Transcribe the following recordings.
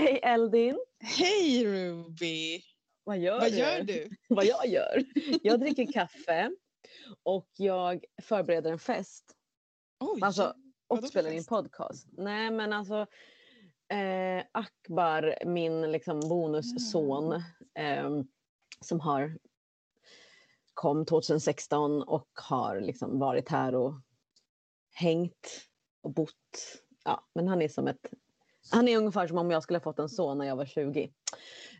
Hej Eldin! Hej Ruby! Vad gör Vad du? gör du? Vad jag gör? Jag dricker kaffe och jag förbereder en fest. Oj, Alltså, och spelar in podcast. Nej men alltså eh, Akbar, min liksom bonusson eh, som har kom 2016 och har liksom varit här och hängt och bott. Ja, men han är som ett han är ungefär som om jag skulle ha fått en son när jag var 20.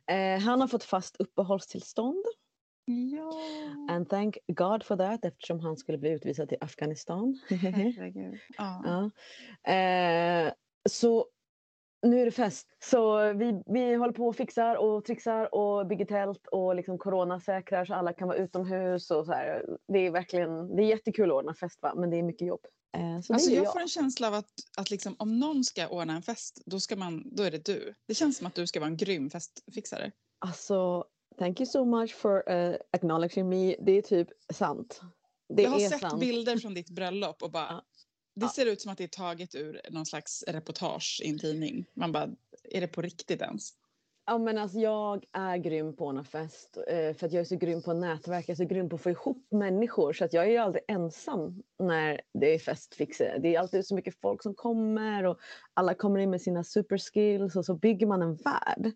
Eh, han har fått fast uppehållstillstånd. ja. And thank God for that eftersom han skulle bli utvisad till Afghanistan. Herregud. Ja. ja. eh, så nu är det fest. Så vi, vi håller på och fixar och trixar och bygger tält och liksom coronasäkrar så alla kan vara utomhus. Och så här. Det är verkligen det är jättekul att ordna fest va? men det är mycket jobb. Eh, så Alltså är jag får en känsla av att, att liksom, om någon ska ordna en fest, då, ska man, då är det du. Det känns som att du ska vara en grym festfixare. Alltså, thank you so much for uh, acknowledging me. Det är typ sant. Det jag har sett sant. bilder från ditt bröllop och bara. Det ser ut som att det är taget ur någon slags reportage i en tidning. Man bara, är det på riktigt ens? Ja, men alltså, jag är grym på att ordna fest. eh, För att jag är så grym på nätverk. Jag är så grym på att få ihop människor. Så att jag är aldrig ensam när det är festfixer. Det är alltid så mycket folk som kommer och alla kommer in med sina superskills och så bygger man en värld.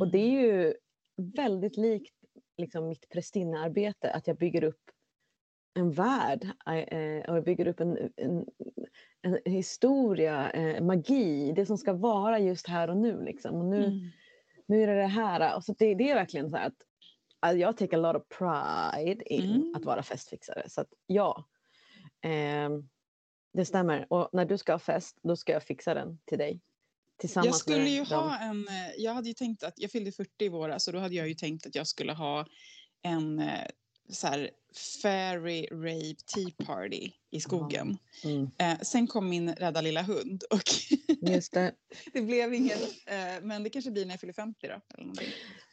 Och det är ju väldigt likt liksom, mitt prästinnearbete att jag bygger upp en värld eh, och jag bygger upp en, en, en historia, eh, magi, det som ska vara just här och nu. Liksom. Och nu Mm. nu är det det här. Och så det, det är verkligen så att, att jag take a lot of pride in Mm. att vara festfixare. Så att ja, ehm, det stämmer. Och när du ska ha fest, då ska jag fixa den till dig. Tillsammans Jag skulle ju dem. ha en, eh, jag hade ju tänkt att, jag fyllde 40 i våras så då hade jag ju tänkt att jag skulle ha en eh, så här fairy rape tea party i skogen. Mm, Eh, sen kom min rädda lilla hund och just det. det blev inget, eh, men det kanske blir när jag fyller 50 då.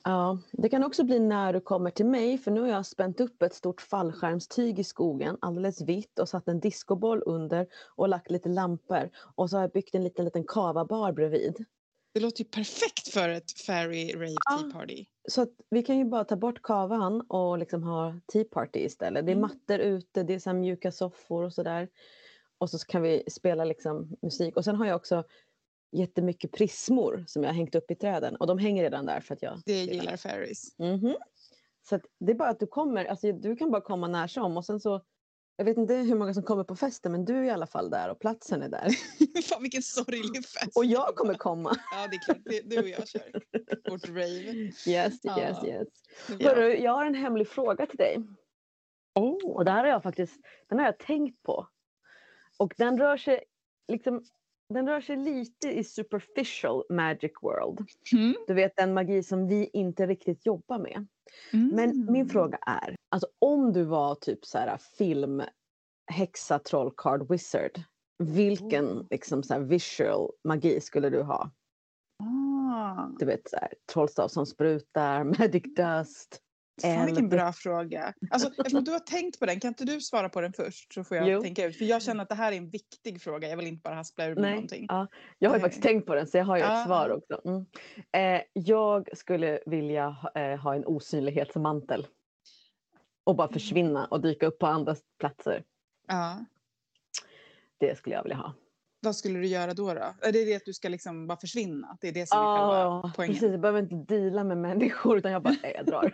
Ja, det kan också bli när du kommer till mig för nu har jag spänt upp ett stort fallskärmstyg i skogen, alldeles vitt och satt en discoboll under och lagt lite lampor och så har jag byggt en liten, liten kavabar bredvid. Det låter ju perfekt för ett fairy rape Ja. tea party. Så att vi kan ju bara ta bort kavan och liksom ha tea party istället. Det är Mm. mattor ute, det är så mjuka soffor och sådär. Och så kan vi spela liksom musik. Och sen har jag också jättemycket prismor som jag har hängt upp i träden. Och de hänger redan där för att jag... Det gillar fairies. Mhm. Så att det är bara att du kommer, alltså du kan bara komma när som och sen så jag vet inte hur många som kommer på festen men du är i alla fall där och platsen är där. Fan vilken sorglig fest. Och jag kommer komma. Ja det är klart, det, du och jag kör vårt rave. Yes, Ja. yes, yes. Ja. Hörru, jag har en hemlig fråga till dig. Oh. Och det här har jag faktiskt den har jag tänkt på. Och den rör sig liksom den rör sig lite i superficial magic world. Mm. Du vet den magi som vi inte riktigt jobbar med. Men Mm. min fråga är, alltså om du var typ så här film häxa, troll, card, wizard. Vilken Oh. liksom så här visual magi skulle du ha? Ah. Du vet så här, trollstav som sprutar, magic dust. Fan vilken eld. bra fråga. Alltså, eftersom du har tänkt på den, kan inte du svara på den först? Så får jag Jo. tänka ut. För jag känner att det här är en viktig fråga. Jag vill inte bara haspla ur mig Nej, någonting. ja. Jag har ju faktiskt tänkt på den så jag har ju Ja, ett svar också. Mm. Eh, jag skulle vilja ha, eh, ha en osynlighetsmantel. Och bara Mm. försvinna och dyka upp på andra platser. Ja. Det skulle jag vilja ha. Vad skulle du göra då? då? Är det det att du ska liksom bara försvinna? Det är det som är själva Ja, poängen? precis. Jag behöver inte deala med människor utan jag bara, nej, jag drar.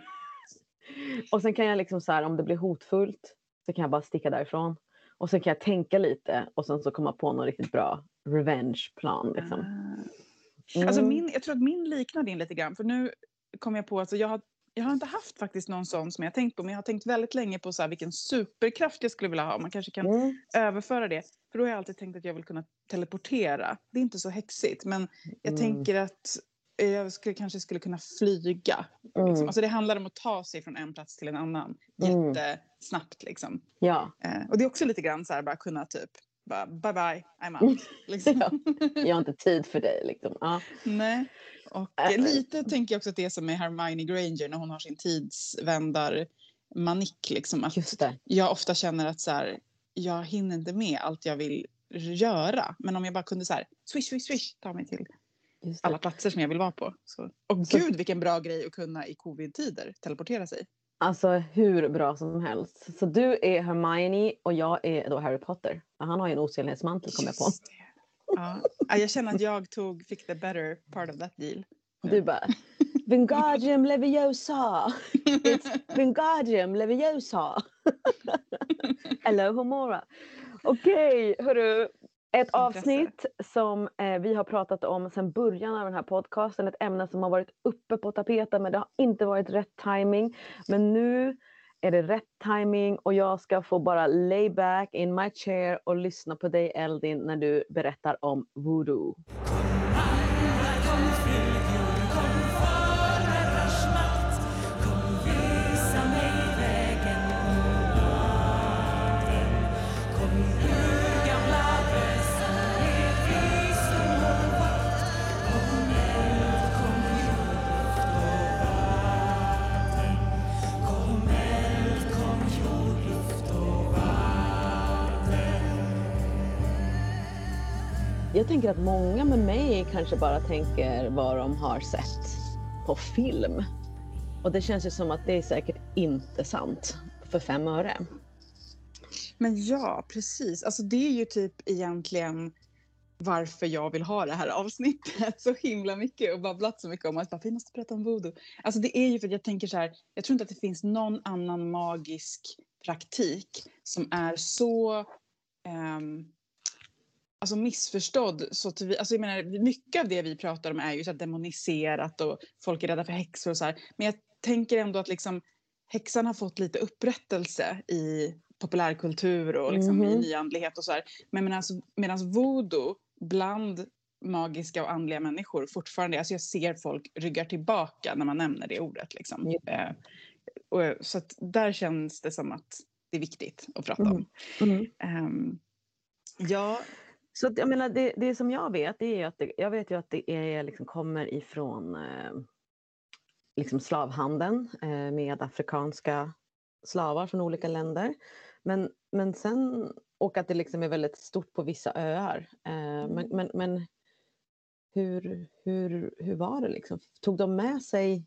och sen kan jag liksom så här, om det blir hotfullt så kan jag bara sticka därifrån. Och sen kan jag tänka lite och sen så komma på någon riktigt bra revenge-plan. Liksom. Ah. Alltså Mm. min, jag tror att min liknar din lite grann. För nu kom jag på, alltså jag har, jag har inte haft faktiskt någon sån som jag tänkt på. Men jag har tänkt väldigt länge på så här, vilken superkraft jag skulle vilja ha. Man kanske kan Mm. överföra det. För då har jag alltid tänkt att jag vill kunna teleportera. Det är inte så häxigt. Men jag Mm. tänker att jag skulle, kanske skulle kunna flyga. Mm. Liksom. Alltså det handlar om att ta sig från en plats till en annan. Mm. Jättesnabbt liksom. Ja. Eh, och det är också lite grann så här, bara kunna typ, bara, bye bye, I'm out. Liksom. ja. Jag har inte tid för dig. Liksom. Ja. Nej. Och Äh. lite tänker jag också att det är som med Hermione Granger när hon har sin tidsvändar manick. Liksom, att Just det. jag ofta känner att så här, jag hinner inte med allt jag vill göra. Men om jag bara kunde så här, swish, swish, swish, ta mig till. Alla platser som jag vill vara på. Så. Och Så- gud vilken bra grej att kunna i covid-tider teleportera sig. Alltså hur bra som helst. Så du är Hermione och jag är då Harry Potter. Han har ju en osynlighetsmantel kom jag på. Ja. Ja, jag känner att jag tog, fick the better part of that deal. Du bara Wingardium Leviosa! It's Wingardium Leviosa! Hello Homora! Okej, hörru. Ett avsnitt som eh, vi har pratat om sedan början av den här podcasten. Ett ämne som har varit uppe på tapeten men det har inte varit rätt timing. Men nu är det rätt timing och jag ska få bara lay back in my chair och lyssna på dig Eldin när du berättar om voodoo. Jag tänker att många med mig kanske bara tänker vad de har sett på film. Och det känns ju som att det är säkert inte sant för fem öre. Men ja, precis. Alltså det är ju typ egentligen varför jag vill ha det här avsnittet så himla mycket och babblat så mycket om att bara, vi måste prata om voodoo. Alltså det är ju för att jag tänker så här, jag tror inte att det finns någon annan magisk praktik som är så um, alltså missförstådd. Så till vi, alltså jag menar, mycket av det vi pratar om är ju så demoniserat och folk är rädda för häxor och så här. Men jag tänker ändå att liksom häxan har fått lite upprättelse i populärkultur och liksom i Mhm. nyandlighet och så här. Men medan alltså, medans voodoo bland magiska och andliga människor fortfarande, alltså jag ser folk ryggar tillbaka när man nämner det ordet liksom. Ja. Eh, och, så att där känns det som att det är viktigt att prata om. Ehm, ja, Så jag menar, det, det som jag vet, det är att det, jag vet ju att det är, liksom, kommer ifrån eh, liksom slavhandeln eh, med afrikanska slavar från olika länder. Men, men sen, och att det liksom är väldigt stort på vissa öar. Eh, men, men, men hur, hur, hur var det liksom? Tog de med sig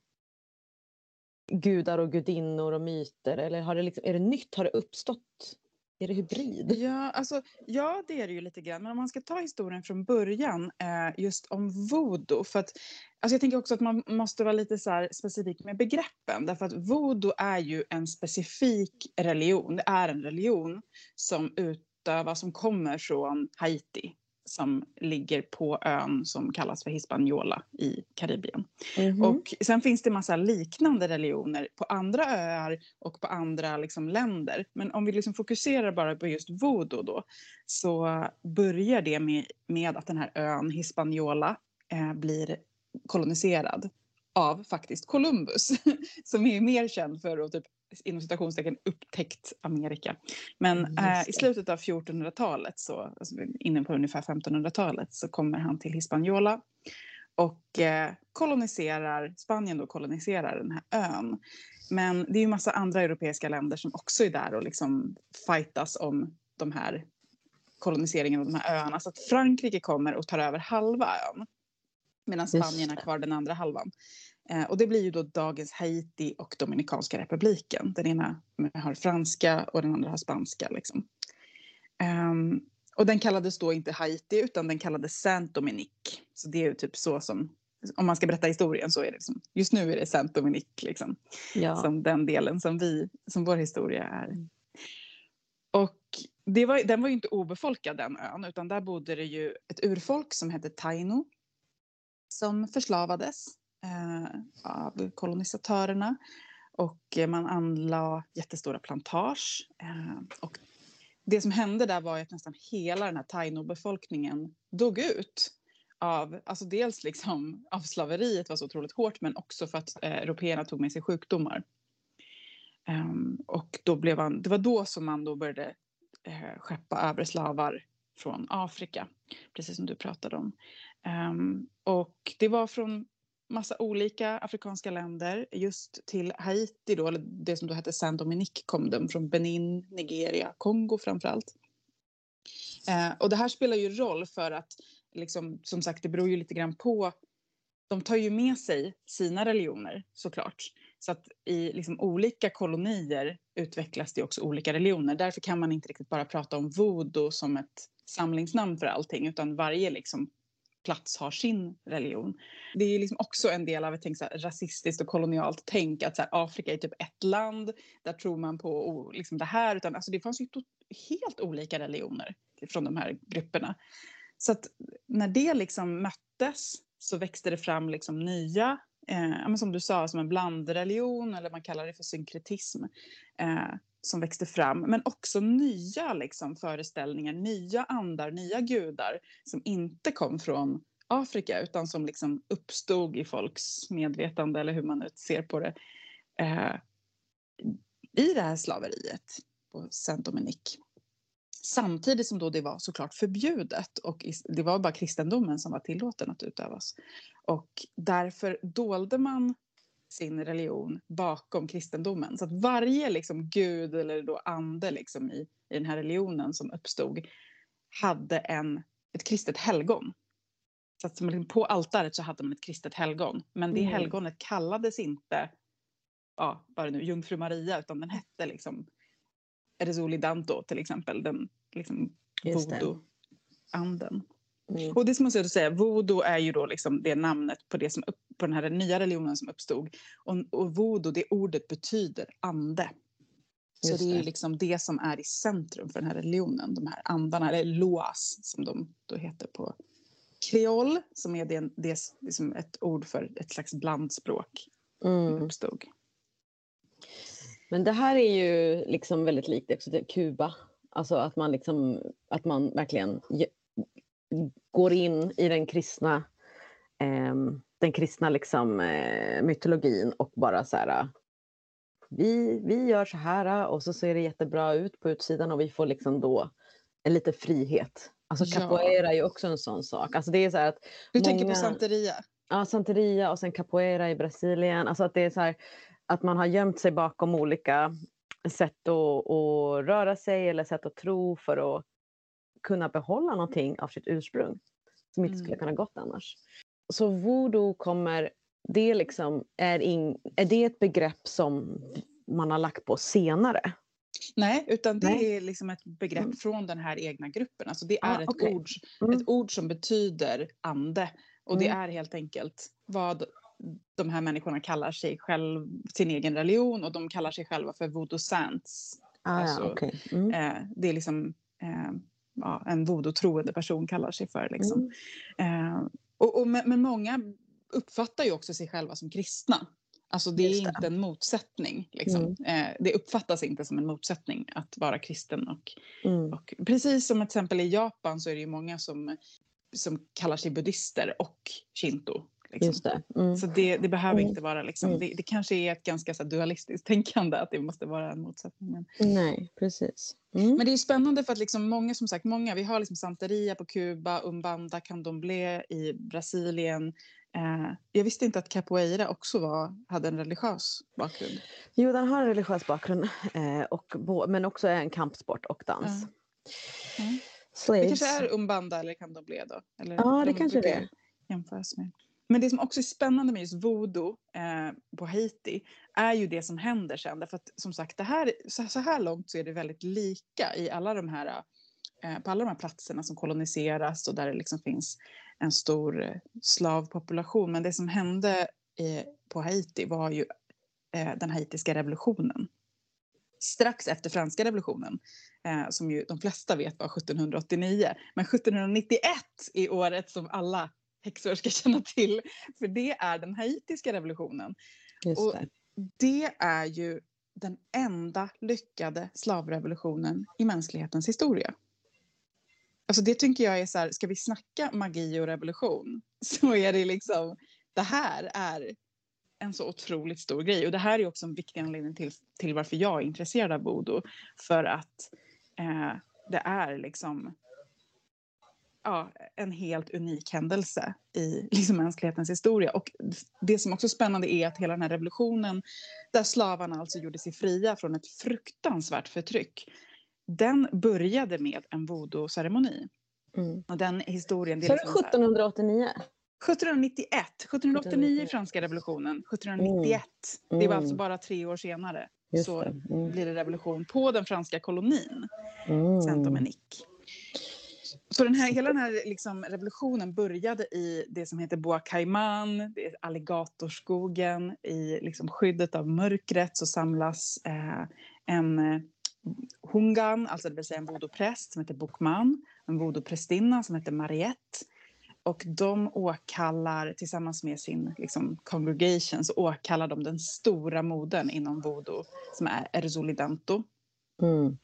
gudar och gudinnor och myter? Eller har det liksom, är det nytt? Har det uppstått? Är det hybrid? Ja, alltså, ja, det är det ju lite grann. Men om man ska ta historien från början eh, just om voodoo. För att, alltså jag tänker också att man måste vara lite så här specifik med begreppen. Därför att voodoo är ju en specifik religion. Det är en religion som utövas, som kommer från Haiti. Som ligger på ön som kallas för Hispaniola i Karibien. Mhm. Och sen finns det massa liknande religioner på andra öar och på andra liksom, länder. Men om vi liksom fokuserar bara på just voodoo då så börjar det med, med att den här ön Hispaniola eh, blir koloniserad av faktiskt Columbus som är mer känd för att typ inom citationstecken upptäckt Amerika. Men Mm, eh, i slutet av 1400-talet, så, alltså inne på ungefär 1500-talet, så kommer han till Hispaniola och eh, koloniserar, Spanien då koloniserar den här ön. Men det är ju massa andra europeiska länder som också är där och liksom fightas om de här koloniseringen av de här öarna. Så att Frankrike kommer och tar över halva ön. Medan Spanien har kvar den andra halvan. Eh, och det blir ju då dagens Haiti och Dominikanska republiken. Den ena har franska och den andra har spanska. Liksom. Ehm, och den kallades då inte Haiti utan den kallades Saint-Dominique. Så det är ju typ så som, om man ska berätta historien så är det liksom, just nu är det Saint-Dominique liksom ja. som den delen som vi, som vår historia är. Mm. Och var, den var ju inte obefolkad den ön, utan där bodde det ju ett urfolk som hette Taino. Som förslavades eh, av kolonisatörerna. Och eh, man anlade jättestora plantage. Eh, och det som hände där var att nästan hela den här Taino-befolkningen dog ut. Av, alltså dels liksom av slaveriet var så otroligt hårt men också för att eh, européerna tog med sig sjukdomar. Um, och då blev man, det var då som man då började eh, skeppa över slavar från Afrika, precis som du pratade om. Um, och det var från massa olika afrikanska länder. Just till Haiti, då, eller det som då hette Saint-Dominique, kom de från Benin, Nigeria, Kongo framför allt. Eh, och det här spelar ju roll för att liksom, som sagt, det beror ju lite grann på. De tar ju med sig sina religioner såklart. Så att i liksom, olika kolonier utvecklas det också olika religioner. Därför kan man inte riktigt bara prata om voodoo som ett samlingsnamn för allting, utan varje liksom, plats har sin religion. Det är liksom också en del av ett tänk, så här, rasistiskt och kolonialt tänk att så här, Afrika är typ ett land, där tror man på liksom, det här. Utan, alltså, det fanns ju helt olika religioner från de här grupperna. Så att när det liksom möttes så växte det fram liksom nya, eh, som du sa, som en blandreligion eller man kallar det för synkretism. Eh, som växte fram, men också nya liksom, föreställningar, nya andar, nya gudar som inte kom från Afrika utan som liksom uppstod i folks medvetande eller hur man nu ser på det eh, i det här slaveriet på Saint Dominique. Samtidigt som då det var såklart förbjudet och det var bara kristendomen som var tillåten att utövas. Och därför dolde man sin religion bakom kristendomen. Så att varje liksom, gud eller då ande liksom, i, i den här religionen som uppstod hade en, ett kristet helgon. Så att liksom, på altaret så hade man ett kristet helgon. Men det mm. helgonet kallades inte ja, bara nu, jungfru Maria utan den hette liksom Resoli Danto till exempel. Den liksom voodoo-anden. Mm. Och det måste jag säga, voodoo är ju då liksom det namnet på, det som upp, på den här nya religionen som uppstod. Och, och voodoo, det ordet betyder ande. Så det. det är liksom det som är i centrum för den här religionen, de här andarna, eller loas som de då heter på kreol, som är det, det liksom ett ord för ett slags blandspråk. Mm. uppstod. Men det här är ju liksom väldigt likt Kuba. Alltså att man, liksom, att man verkligen går in i den kristna, eh, den kristna liksom, eh, mytologin och bara så här, vi, vi gör så här och så ser det jättebra ut på utsidan och vi får liksom då en lite frihet. Alltså capoeira ja. är ju också en sån sak. Alltså det är så att du många... tänker på santeria? Ja, santeria och sen capoeira i Brasilien. Alltså att det är så här, att man har gömt sig bakom olika sätt att, att röra sig eller sätt att tro för att kunna behålla någonting av sitt ursprung som inte skulle mm. kunna gått annars. Så voodoo kommer, det liksom är, in, är det ett begrepp som man har lagt på senare? Nej, utan det Nej. är liksom ett begrepp mm. från den här egna gruppen. Alltså det är ah, ett, okay. ord, mm. ett ord som betyder ande. Och det mm. är helt enkelt vad de här människorna kallar sig själv, sin egen religion och de kallar sig själva för voodoo saints. Ah, alltså, okay. mm. eh, det är liksom eh, ja, en voodoo-troende person kallar sig för. Liksom. Mm. Eh, och, och, men, många uppfattar ju också sig själva som kristna. Alltså det är inte en motsättning. Liksom. Mm. Eh, det uppfattas inte som en motsättning att vara kristen. Och, mm. och, precis som till exempel i Japan så är det ju många som, som kallar sig buddister och shinto. Liksom. Det. Mm. Så det, det behöver mm. inte vara liksom, mm. det, det, kanske är ett ganska så dualistiskt tänkande att det måste vara en motsättning. Men... Nej, precis. Mm. Men det är spännande för att liksom många, som sagt, många, vi har liksom Santeria på Kuba, Umbanda, Candomblé i Brasilien. Eh, jag visste inte att capoeira också var, hade en religiös bakgrund. Jo, den har en religiös bakgrund, eh, och, men också är en kampsport och dans. Mm. Det kanske är Umbanda eller Candomblé då? Eller ja, det kanske det är. Jämföras med. Men det som också är spännande med just voodoo eh, på Haiti är ju det som händer sen. Därför att som sagt, det här, så, så här långt så är det väldigt lika i alla de här, eh, på alla de här platserna som koloniseras och där det liksom finns en stor eh, slavpopulation. Men det som hände eh, på Haiti var ju eh, den haitiska revolutionen. Strax efter franska revolutionen, eh, som ju de flesta vet var 1789. Men 1791 är året som alla häxor ska känna till. För det är den haitiska revolutionen. Just och det. är ju den enda lyckade slavrevolutionen i mänsklighetens historia. Alltså det tycker jag är så här, ska vi snacka magi och revolution så är det liksom, det här är en så otroligt stor grej. Och det här är också en viktig anledning till, till varför jag är intresserad av voodoo. För att eh, det är liksom ja, en helt unik händelse i liksom, mänsklighetens historia. Och det som också är spännande är att hela den här revolutionen där slavarna alltså gjorde sig fria från ett fruktansvärt förtryck den började med en voodoo-ceremoni. Mm. Och den historien... Det är liksom så här- 1789? 1791, 1789 franska revolutionen, 1791. Det var Mm. alltså bara tre år senare. Just så det. Mm. blir det revolution på den franska kolonin Mm. Saint-Dominique. Så den här, hela den här liksom revolutionen började i det som heter Caiman, det är alligatorskogen. I liksom skyddet av mörkret så samlas eh, en eh, hungan, alltså det vill säga en voodoo-präst som heter Bokman, en voodoo-prästinna som heter Mariette. Och de åkallar tillsammans med sin liksom, congregation så åkallar de den stora modern inom voodoo som är Erzolidanto Mm.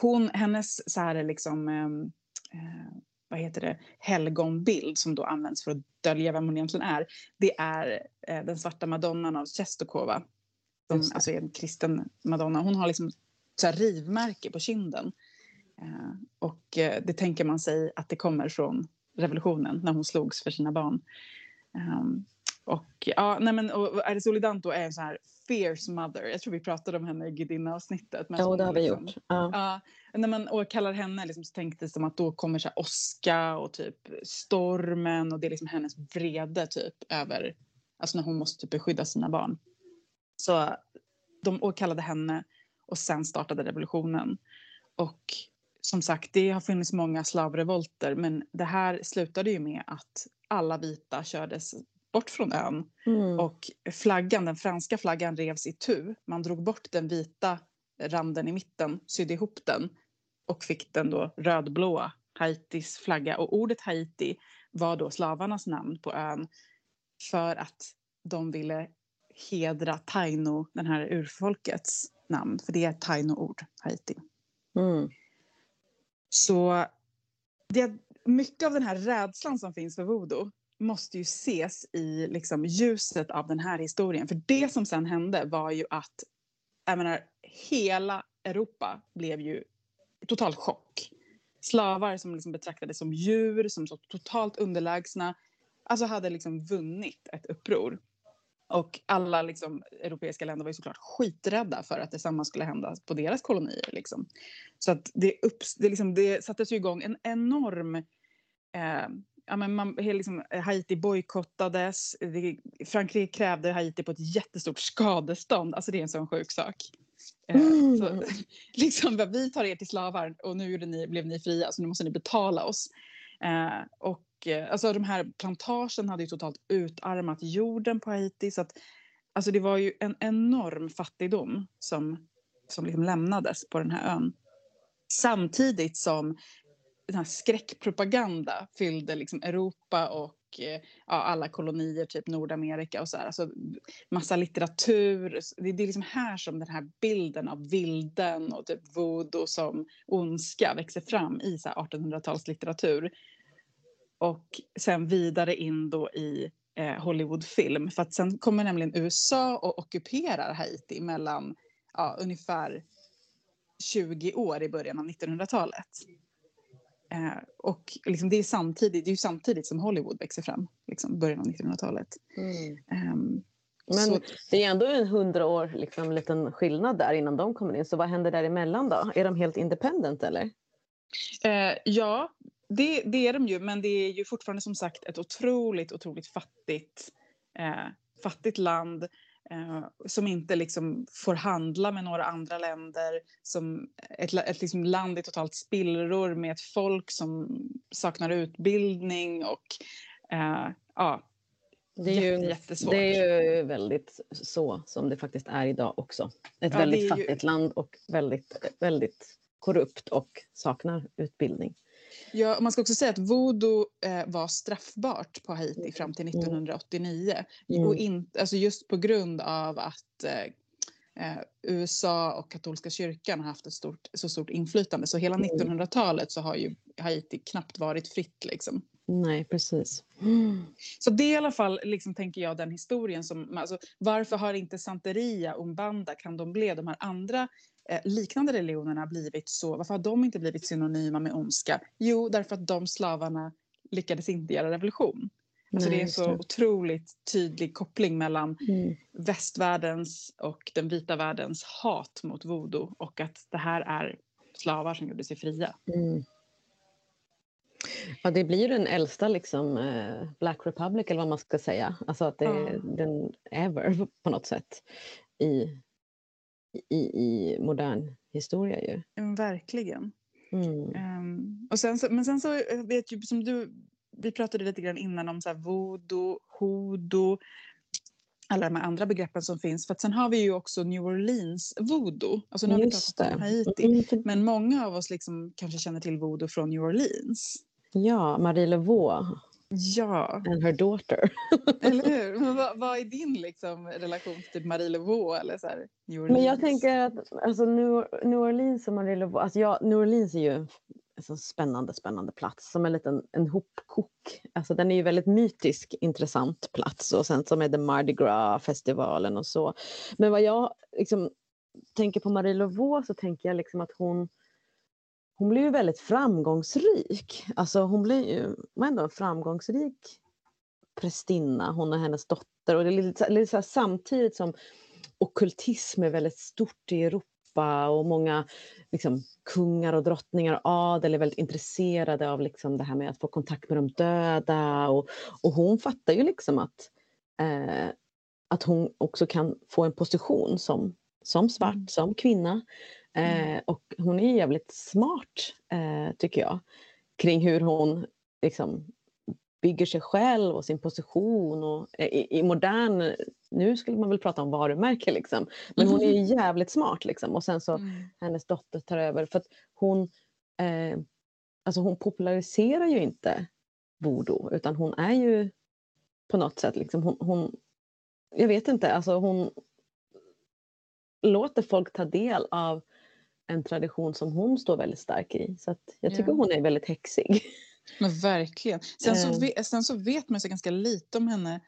hon, hennes så här liksom, ehm, eh, vad heter det, helgonbild som då används för att dölja vem hon egentligen är, det är eh, den svarta madonnan av Czestochowa. Som alltså är en kristen madonna. Hon har liksom så rivmärke på kinden. Eh, och eh, det tänker man sig att det kommer från revolutionen när hon slogs för sina barn. Ehm, och ja, nej men och Erzolidanto är en så här fierce mother. Jag tror vi pratade om henne i Gudinna-avsnittet. Ja, det har vi liksom- gjort. Ja. Ja, när man åkallar henne liksom, så tänktes det som att då kommer så här åska och typ stormen och det är liksom hennes vrede typ över, alltså när hon måste typ beskydda sina barn. Så de åkallade henne och sen startade revolutionen. Och som sagt, det har funnits många slavrevolter men det här slutade ju med att alla vita kördes bort från ön Mm. och flaggan, den franska flaggan revs i tu. Man drog bort den vita randen i mitten, sydde ihop den och fick den då rödblåa Haitis flagga. Och ordet Haiti var då slavarnas namn på ön för att de ville hedra taino, den här urfolkets namn. För det är ett taino-ord, Haiti. Mm. Så det, mycket av den här rädslan som finns för voodoo måste ju ses i liksom ljuset av den här historien. För det som sen hände var ju att jag menar, hela Europa blev ju total chock. Slavar som liksom betraktades som djur, som så totalt underlägsna, alltså hade liksom vunnit ett uppror. Och alla liksom, europeiska länder var ju såklart skiträdda för att detsamma skulle hända på deras kolonier. Liksom. Så att det, upps, det, liksom, det sattes ju igång en enorm... Eh, ja, men man, liksom, Haiti bojkottades. Frankrike krävde Haiti på ett jättestort skadestånd. Alltså det är en sån sjuk sak. Eh, Mm. så, liksom, vi tar er till slavar och nu ni, blev ni fria så nu måste ni betala oss. Eh, och Eh, alltså de här plantagen hade ju totalt utarmat jorden på Haiti så att alltså det var ju en enorm fattigdom som, som liksom lämnades på den här ön. Samtidigt som den här skräckpropaganda fyllde liksom Europa och eh, ja, alla kolonier, typ Nordamerika och så här. Alltså, massa litteratur. Det, det är liksom här som den här bilden av vilden och typ voodoo som ondska växer fram i 1800-talslitteratur. Och sen vidare in då i eh, Hollywoodfilm. För att sen kommer nämligen USA och ockuperar Haiti mellan ja, ungefär 20 år i början av 1900-talet. Eh, och liksom det, är samtidigt, det är samtidigt som Hollywood växer fram, liksom början av 1900-talet. Mm. Ehm, Men så, det är ändå en hundra år liksom, liten skillnad där innan de kommer in. Så vad händer däremellan då? Är de helt independent eller? eh, ja, det, det är de ju, men det är ju fortfarande som sagt ett otroligt, otroligt fattigt, eh, fattigt land eh, som inte liksom får handla med några andra länder. Som ett, ett liksom land i totalt spillror med ett folk som saknar utbildning och eh, ja, Det är, ju, jättesvårt. det är ju väldigt så som det faktiskt är idag också. Ett Ja, väldigt är ju- fattigt land och väldigt, väldigt korrupt och saknar utbildning. Ja, man ska också säga att voodoo eh, var straffbart på Haiti fram till 1989. Mm. Och in, alltså just på grund av att eh, eh, USA och katolska kyrkan har haft ett stort, så stort inflytande. Så hela Mm. 1900-talet så har ju Haiti knappt varit fritt. Liksom. Nej, precis. Mm. Så det är i alla fall, liksom, tänker jag, den historien som... Alltså, varför har inte Santeria, Umbanda, Candomblé, de här andra eh, liknande religionerna blivit så... Varför har de inte blivit synonyma med ondska? Jo, därför att de slavarna lyckades inte göra revolution. Alltså Nej, det är just så otroligt tydlig koppling mellan Mm. västvärldens och den vita världens hat mot voodoo och att det här är slavar som gjorde sig fria. Mm. Ja, det blir den äldsta liksom, eh, Black Republic eller vad man ska säga. Alltså att det är Ja. den ever på något sätt i, i, i modern historia ju. Mm, Verkligen. Mm. Ehm, och sen så, men sen så vet ju som du, vi pratade lite grann innan om så här voodoo, hoodoo, alla de här andra begreppen som finns. För att sen har vi ju också New Orleans voodoo. Alltså nu har vi Just pratat om. Haiti. Mm, Men många av oss liksom kanske känner till voodoo från New Orleans. Ja, Marie Laveau Ja, and her daughter. eller hur? Men vad, vad är din liksom, relation till typ Marie Laveau eller så här? Men jag tänker att alltså, New, New Orleans och Marie Laveau, alltså ja, New Orleans är ju en så spännande, spännande plats som en liten en hopkok. Alltså den är ju väldigt mytisk, intressant plats och sen som är det Mardi Gras-festivalen och så. Men vad jag liksom tänker på Marie Laveau så tänker jag liksom att hon hon blir ju väldigt framgångsrik. Alltså hon blir ju var ändå en framgångsrik prästinna, hon och hennes dotter. Och det är lite, lite så här, samtidigt som ockultism är väldigt stort i Europa och många liksom, kungar och drottningar och adel är väldigt intresserade av liksom, det här med att få kontakt med de döda. Och, och hon fattar ju liksom att, eh, att hon också kan få en position som, som svart, Mm. som kvinna. Eh, Mm. och hon är jävligt smart, eh, tycker jag, kring hur hon liksom, bygger sig själv och sin position. Och, eh, i, I modern, nu skulle man väl prata om varumärke liksom. Men hon är ju jävligt smart liksom. Och sen så Mm. hennes dotter tar över. För att hon, eh, alltså hon populariserar ju inte voodoo utan hon är ju på något sätt liksom hon, hon jag vet inte, alltså hon låter folk ta del av en tradition som hon står väldigt stark i. Så jag tycker Ja. hon är väldigt häxig. Men verkligen. Sen så, Eh. ve- sen så vet man så ganska lite om henne.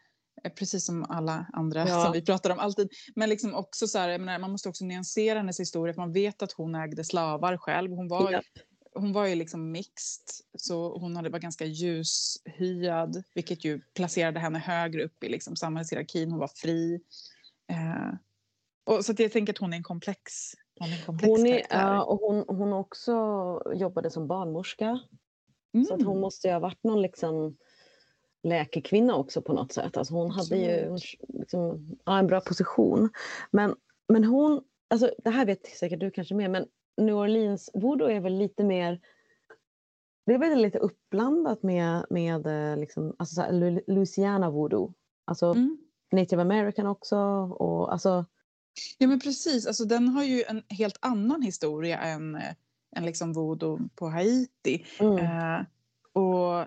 eh, Precis som alla andra Ja. som vi pratar om alltid. Men liksom också så här, menar, man måste också nyansera hennes historia. För man vet att hon ägde slavar själv. Hon var, Ja. hon var ju liksom mixed. Så hon hade var ganska ljushyad. Vilket ju placerade henne högre upp i liksom samhällshierarkin. Hon var fri. Eh, och så jag tänker att hon är en komplex, hon är ja, och hon, hon också jobbade som barnmorska. Så att hon Mm. måste ju ha varit någon liksom läkekvinna också på något sätt. Alltså hon hade ju liksom, ja, en bra position. Men, men hon, alltså det här vet säkert du kanske mer, men New Orleans voodoo är väl lite mer det är väl lite uppblandat med, med eh, liksom, alltså Louisiana voodoo. Alltså Mm. native american också. Och, alltså, Ja men precis, alltså, den har ju en helt annan historia än, eh, än liksom voodoo på Haiti. mm, Eh, och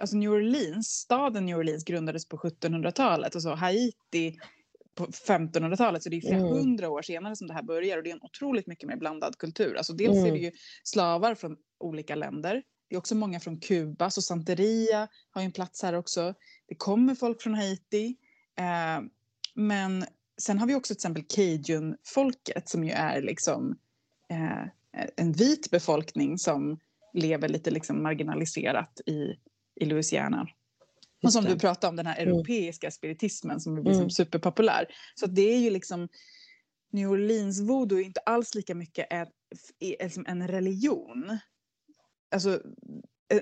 alltså New Orleans, staden New Orleans grundades på 1700-talet och så Haiti på 1500-talet. Så det är flera Mm. hundra år senare som det här börjar och det är en otroligt mycket mer blandad kultur. Alltså dels är Mm. det ju slavar från olika länder. Det är också många från Kuba, så Santeria har ju en plats här också. Det kommer folk från Haiti. Eh, men sen har vi också till exempel cajun-folket som ju är liksom eh, en vit befolkning som lever lite liksom marginaliserat i, i Louisiana. Och som du pratade om, den här Mm. europeiska spiritismen som blir liksom Mm. superpopulär. Så det är ju liksom New Orleans voodoo är inte alls lika mycket en, en religion. Alltså,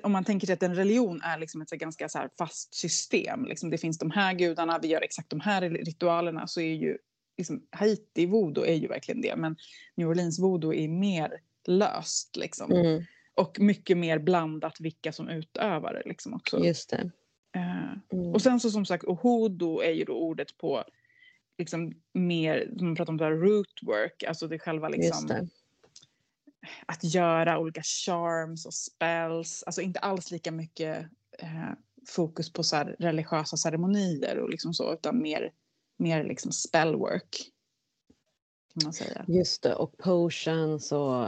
om man tänker sig att en religion är liksom ett så ganska så fast system. Liksom det finns de här gudarna, vi gör exakt de här ritualerna. Så är ju liksom, Haiti voodoo är ju verkligen det. Men New Orleans voodoo är mer löst. Liksom. Mm, Och mycket mer blandat vilka som utövar det. Liksom också. just det. Eh, Mm. och sen så som sagt, och hoodoo är ju då ordet på liksom mer, man pratar om, så här, root work, alltså det själva liksom det. Att göra olika charms och spells, alltså inte alls lika mycket eh, fokus på så religiösa ceremonier och liksom så, utan mer, mer liksom spellwork. Kan man säga. Just det, och potions och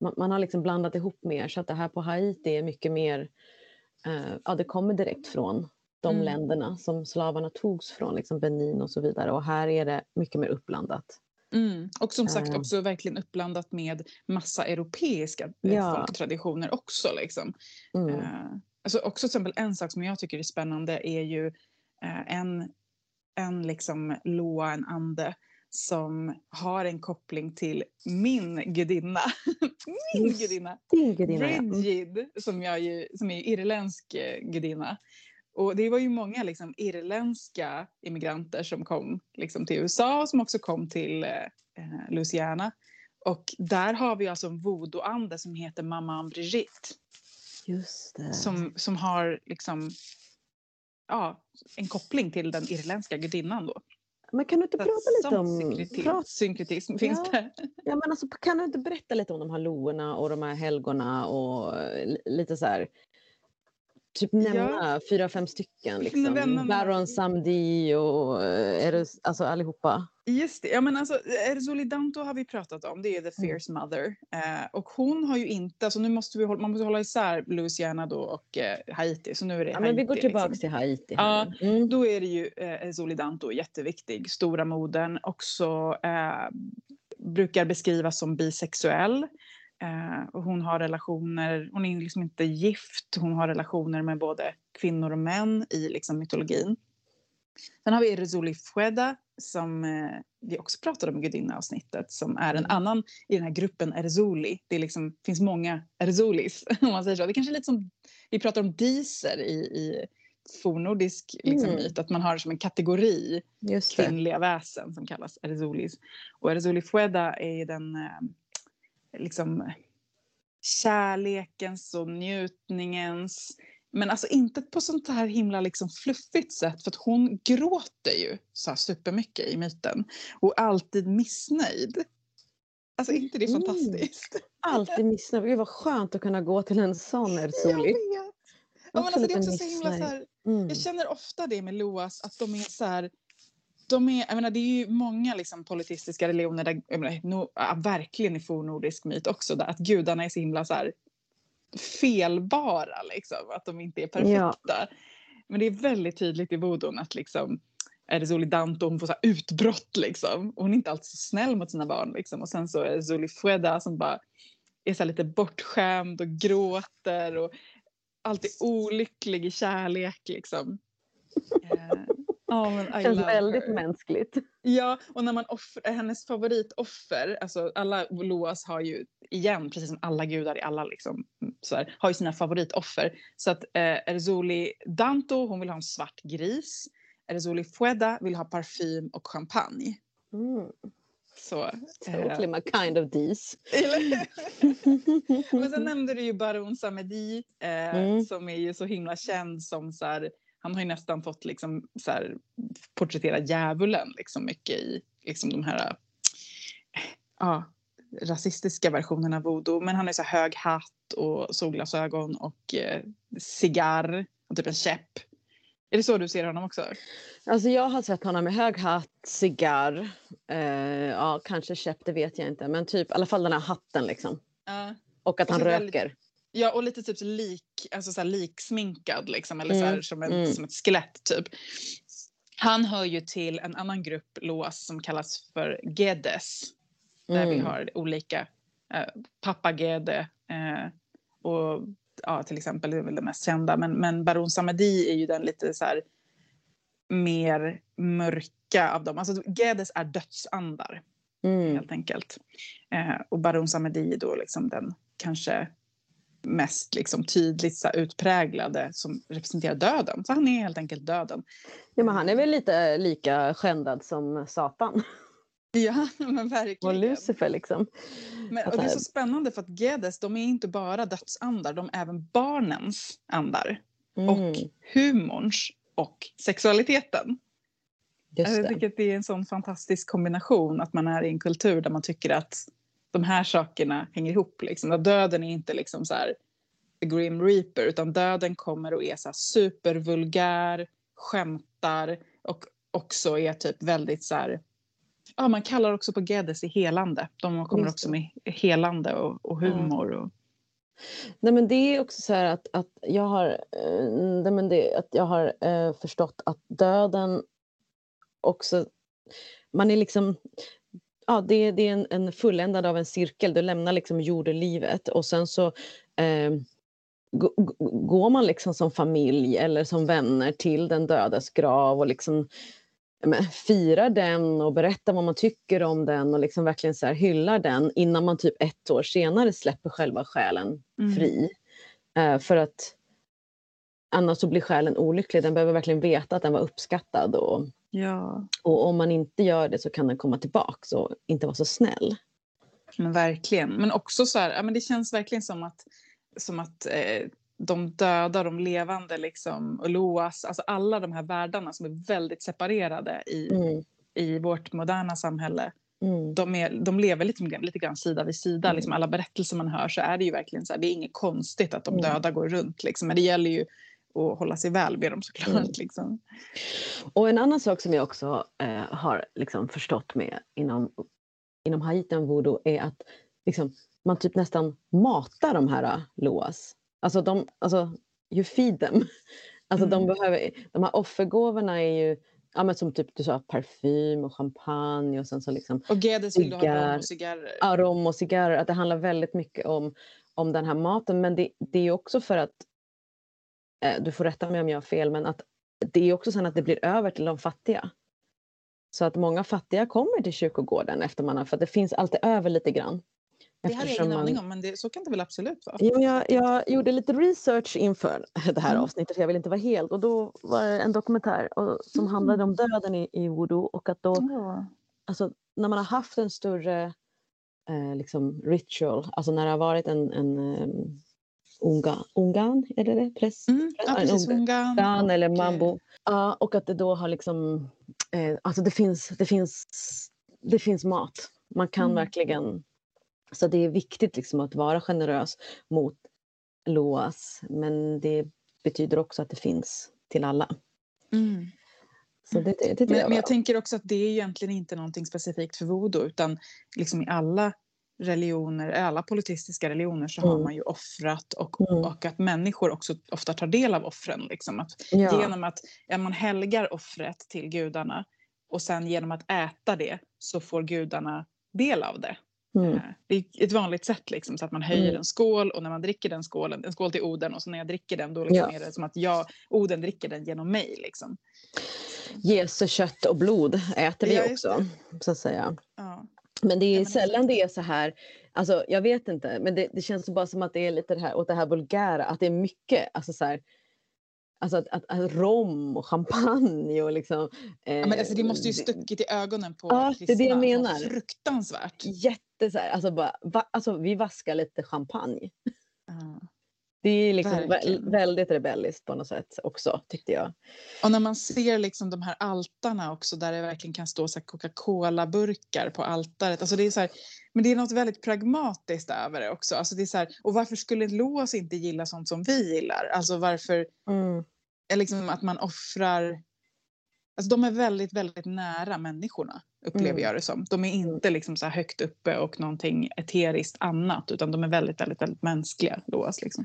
man, man har liksom blandat ihop mer så att det här på Haiti är mycket mer, eh, ja det kommer direkt från de Mm. länderna som slavarna togs från, liksom Benin och så vidare och här är det mycket mer uppblandat. Mm. Och som sagt Eh. också verkligen uppblandat med massa europeiska eh, Ja. folktraditioner också. Liksom. Mm. Eh, alltså också till exempel en sak som jag tycker är spännande är ju en, en liksom loa, en ande som har en koppling till min gudinna. min gudinna! Din gudinna, ja. Mm. Brigid, som, jag ju, som är irländsk gudinna. Och det var ju många liksom, irländska immigranter som kom liksom, till USA och som också kom till eh, eh, Louisiana. Och där har vi alltså en voodoo-ande som heter Mamma Brigitte. Just det. Som, som har liksom, ja, en koppling till den irländska gudinnan då. Men kan du inte prata lite om... synkretism, Prat, synkretism finns Ja. det. ja, men alltså, kan du inte berätta lite om de här loorna och de här helgona och eh, li- lite så här... Typ nämna fyra, fem stycken. Liksom. nämna- Baron Samdi och eh, är det, alltså allihopa. Just det. Ja, men alltså, Erzuli Danto har vi pratat om. Det är The Mm. Fierce Mother. Eh, och hon har ju inte... Alltså nu måste vi hålla, man måste hålla isär Louisiana då och eh, Haiti. Så nu är det Ja, Haiti. men vi går tillbaka liksom. till Haiti. Ja. Mm. Då är det ju eh, Erzuli Danto jätteviktig. Stora modern. Också eh, brukar beskrivas som bisexuell. Eh, och hon har relationer, hon är liksom inte gift, hon har relationer med både kvinnor och män i liksom, mytologin. Sen har vi Erzuli Fueda som eh, vi också pratade om i gudinneavsnittet som är en Mm. annan i den här gruppen Erzuli. Det liksom, finns många Erzulis om man säger så. Det är kanske är lite som vi pratar om diser i, i fornnordisk liksom, Mm. myt, att man har som en kategori kvinnliga väsen som kallas Erzulis. Och Erzuli Fueda är den eh, liksom kärlekens och njutningens men alltså inte på sånt här himla liksom fluffigt sätt för att hon gråter ju så här supermycket i myten och alltid missnöjd. Alltså inte det Mm. fantastiskt? Alltid missnöjd. Gud vad skönt att kunna gå till en sån vet. Ja, men alltså, det är också så himla så här, Mm. Jag känner ofta det med Loas, att de är så här... De är, jag menar, det är ju många liksom, politistiska religioner, där, menar, no, ja, verkligen i fornnordisk myt också, där att gudarna är så himla så här, felbara, liksom, att de inte är perfekta. Men det är väldigt tydligt i voodoo att liksom, är det Zuli Danto, hon får så utbrott liksom. Och hon är inte alltid så snäll mot sina barn liksom. Och sen så är det Zuli Fueda som bara är så lite bortskämd och gråter och alltid olycklig i kärlek liksom. Eh, ja, men Känns väldigt her. mänskligt. Ja, och när man offrar, hennes favoritoffer, alltså alla Loas har ju igen, precis som alla gudar i alla liksom, så här, har ju sina favoritoffer. Så att eh, Erzuli Danto, hon vill ha en svart gris. Erzuli Fueda vill ha parfym och champagne. Mm. Så, eh, Totally my kind of these. Men sen nämnde du ju Baron Samedi eh, Mm. som är ju så himla känd som så här, han har ju nästan fått liksom så här, porträttera djävulen liksom mycket i liksom de här eh, ja, rasistiska versionerna av voodoo. Men han har ju så här hög hatt och solglasögon och eh, cigarr och typ en käpp. Är det så du ser honom också? Alltså jag har sett honom med hög hatt, cigarr, eh, ja kanske käpp, det vet jag inte. Men typ i alla fall den här hatten liksom. Ja. Och att han så väldigt- röker. Ja, och lite typ lik, alltså så här liksminkad liksom, eller så här, Mm, som, en, mm. som ett skelett typ. Han hör ju till en annan grupp lås som kallas för Gedes. Där vi Mm. har olika, eh, pappa Gede eh, och ja, till exempel, det är väl det mest kända, men, men Baron Samedi är ju den lite så här mer mörka av dem. Alltså Gedes är dödsandar Mm. helt enkelt. Eh, och Baron Samedi är då liksom den kanske mest liksom tydligt så utpräglade som representerar döden. Så han är helt enkelt döden. Ja, men han är väl lite lika skändad som Satan Ja, men och verkligen. Lucifer liksom. Men, och det är så spännande för att Gedes, de är inte bara dödsandar, de är även barnens andar. Mm. Och humorns och sexualiteten. Just Jag det. tycker att det är en sån fantastisk kombination att man är i en kultur där man tycker att de här sakerna hänger ihop. Liksom. Att döden är inte liksom så här the grim reaper utan döden kommer och är så supervulgär, skämtar och också är typ väldigt så här Ja, man kallar också på Geddes i helande. De kommer också med helande och, och humor. Och, Nej, men det är också så här att, att jag har, eh, nej, men det, att jag har eh, förstått att döden också... Man är liksom... Ja, det, det är en, en fulländad av en cirkel. Du lämnar liksom jordelivet och sen så eh, gå- gå- går man liksom som familj eller som vänner till den dödes grav och liksom men, firar den och berättar vad man tycker om den och liksom verkligen så här hyllar den innan man typ ett år senare släpper själva själen Mm. fri. Eh, för att annars så blir själen olycklig. Den behöver verkligen veta att den var uppskattad och, Ja, och om man inte gör det så kan den komma tillbaks och inte vara så snäll. men verkligen. Men också så här, ja, men det känns verkligen som att, som att eh, de döda, de levande liksom, och Loas, alltså alla de här världarna som är väldigt separerade i, Mm. i vårt moderna samhälle. Mm. De, är, de lever lite, lite grann sida vid sida. Mm. Liksom alla berättelser man hör så är det ju verkligen så här, det är inget konstigt att de Mm. döda går runt. Liksom. Men det gäller ju att hålla sig väl med dem såklart. Mm. Liksom. Och en annan sak som jag också eh, har liksom förstått med inom, inom haiten voodoo är att liksom, man typ nästan matar de här uh, loas. Alltså, de, alltså you feed them. Alltså de, Mm. behöver, de här offergåvorna är ju ja, men som typ du sa, parfym och champagne och sen så liksom Och Gedes vill du ha rom och cigarrer. arom och cigarrer. Att det handlar väldigt mycket om, om den här maten. Men det, det är också för att, eh, du får rätta mig om jag har fel, men att det är också så att det blir över till de fattiga. Så att många fattiga kommer till kyrkogården efter man har, för att det finns alltid över lite grann. Det hade jag ingen man- aning om, men det, så kan det väl absolut vara. Jo, jag, jag gjorde lite research inför det här Mm. avsnittet för jag vill inte vara helt och då var det en dokumentär och, som Mm. handlade om döden i, i voodoo och att då Ja. alltså, när man har haft en större eh, liksom ritual, alltså när det har varit en, en um, unga, ungan, är det det? Press, Mm, ja, precis. unga- Ungan. ungan eller eh, mambo. Ja, och att det då har liksom, eh, alltså det finns, det finns, det finns mat. Man kan Mm. verkligen, så det är viktigt liksom att vara generös mot LOAS, men det betyder också att det finns till alla. Mm. Det, det, det Men, jag men jag tänker också att det är egentligen inte någonting specifikt för voodoo utan liksom i alla religioner, alla politistiska religioner så har Mm. man ju offrat och, Mm. och att människor också ofta tar del av offren. Liksom. Att ja. Genom att ja, man helgar offret till gudarna och sen genom att äta det så får gudarna del av det. mm. Eh, Det är ett vanligt sätt liksom, så att man höjer Mm. en skål och när man dricker den skålen, en skål till Oden och så när jag dricker den då liksom Ja. är det som att jag, Oden dricker den genom mig. Liksom. Jesu kött och blod äter vi Ja, också, så att säga. Ja. Men det är sällan det är så här, alltså jag vet inte, men det, det känns bara som att det är lite det här, åt det här vulgära, att det är mycket, alltså så här, alltså att, att, att rom och champagne och liksom. Eh, Ja, men alltså, det måste ju stuckit i ögonen på Ja, det är det jag kristna. menar. Fruktansvärt. Jätte så här, alltså bara, va, alltså vi vaskar lite champagne. Ja. Det är liksom Verkligen. väldigt rebelliskt på något sätt också, tyckte jag. Och när man ser liksom de här altarna också där det verkligen kan stå Coca-Cola-burkar på altaret. Alltså det är så här, men det är något väldigt pragmatiskt över det också. Alltså det är så här, och varför skulle Lås inte gilla sånt som vi gillar? Alltså varför Mm. är liksom att man offrar... Alltså de är väldigt, väldigt nära människorna, upplever Mm. jag det som. De är inte liksom så högt uppe och någonting eteriskt annat, utan de är väldigt, väldigt, väldigt mänskliga, Lås. Liksom.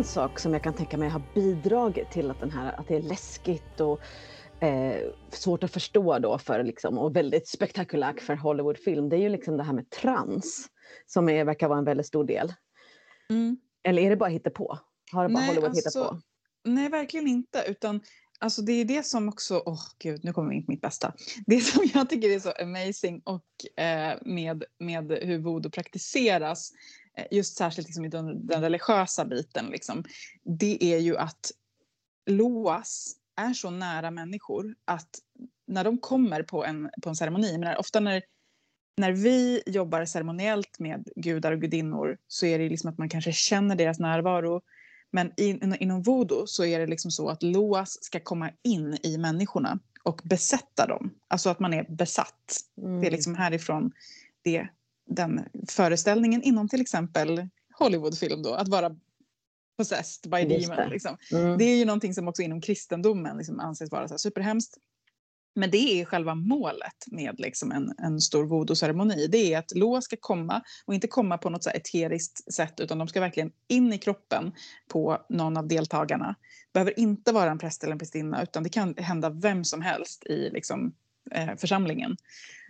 En sak som jag kan tänka mig har bidragit till att, den här, att det är läskigt och eh, svårt att förstå då för liksom, och väldigt spektakulärt för Hollywoodfilm, det är ju liksom det här med trans som är, verkar vara en väldigt stor del. Eller är det bara på? Har det bara Nej, Hollywood alltså, hittat på? Nej, verkligen inte. Utan, alltså, det är det som också... Åh, gud, nu kommer vi in på mitt bästa. Det som jag tycker är så amazing och eh, med, med hur voodoo praktiseras, just särskilt liksom i den, den religiösa biten, liksom, det är ju att Loas är så nära människor att när de kommer på en, på en ceremoni, men ofta när, när vi jobbar ceremoniellt med gudar och gudinnor så är det liksom att man kanske känner deras närvaro men in, inom voodoo så är det liksom så att Loas ska komma in i människorna och besätta dem. Alltså att man är besatt. Mm. Det är liksom härifrån det, den föreställningen inom till exempel Hollywoodfilm då, att vara possessed by Just demon. det. Liksom. Mm. Det är ju någonting som också inom kristendomen liksom anses vara så här superhemskt. Men det är själva målet med liksom en, en stor voodoo-ceremoni. Det är att Lo ska komma och inte komma på något så eteriskt sätt utan de ska verkligen in i kroppen på någon av deltagarna. Det behöver inte vara en präst eller en prästinna utan det kan hända vem som helst i liksom, eh, församlingen.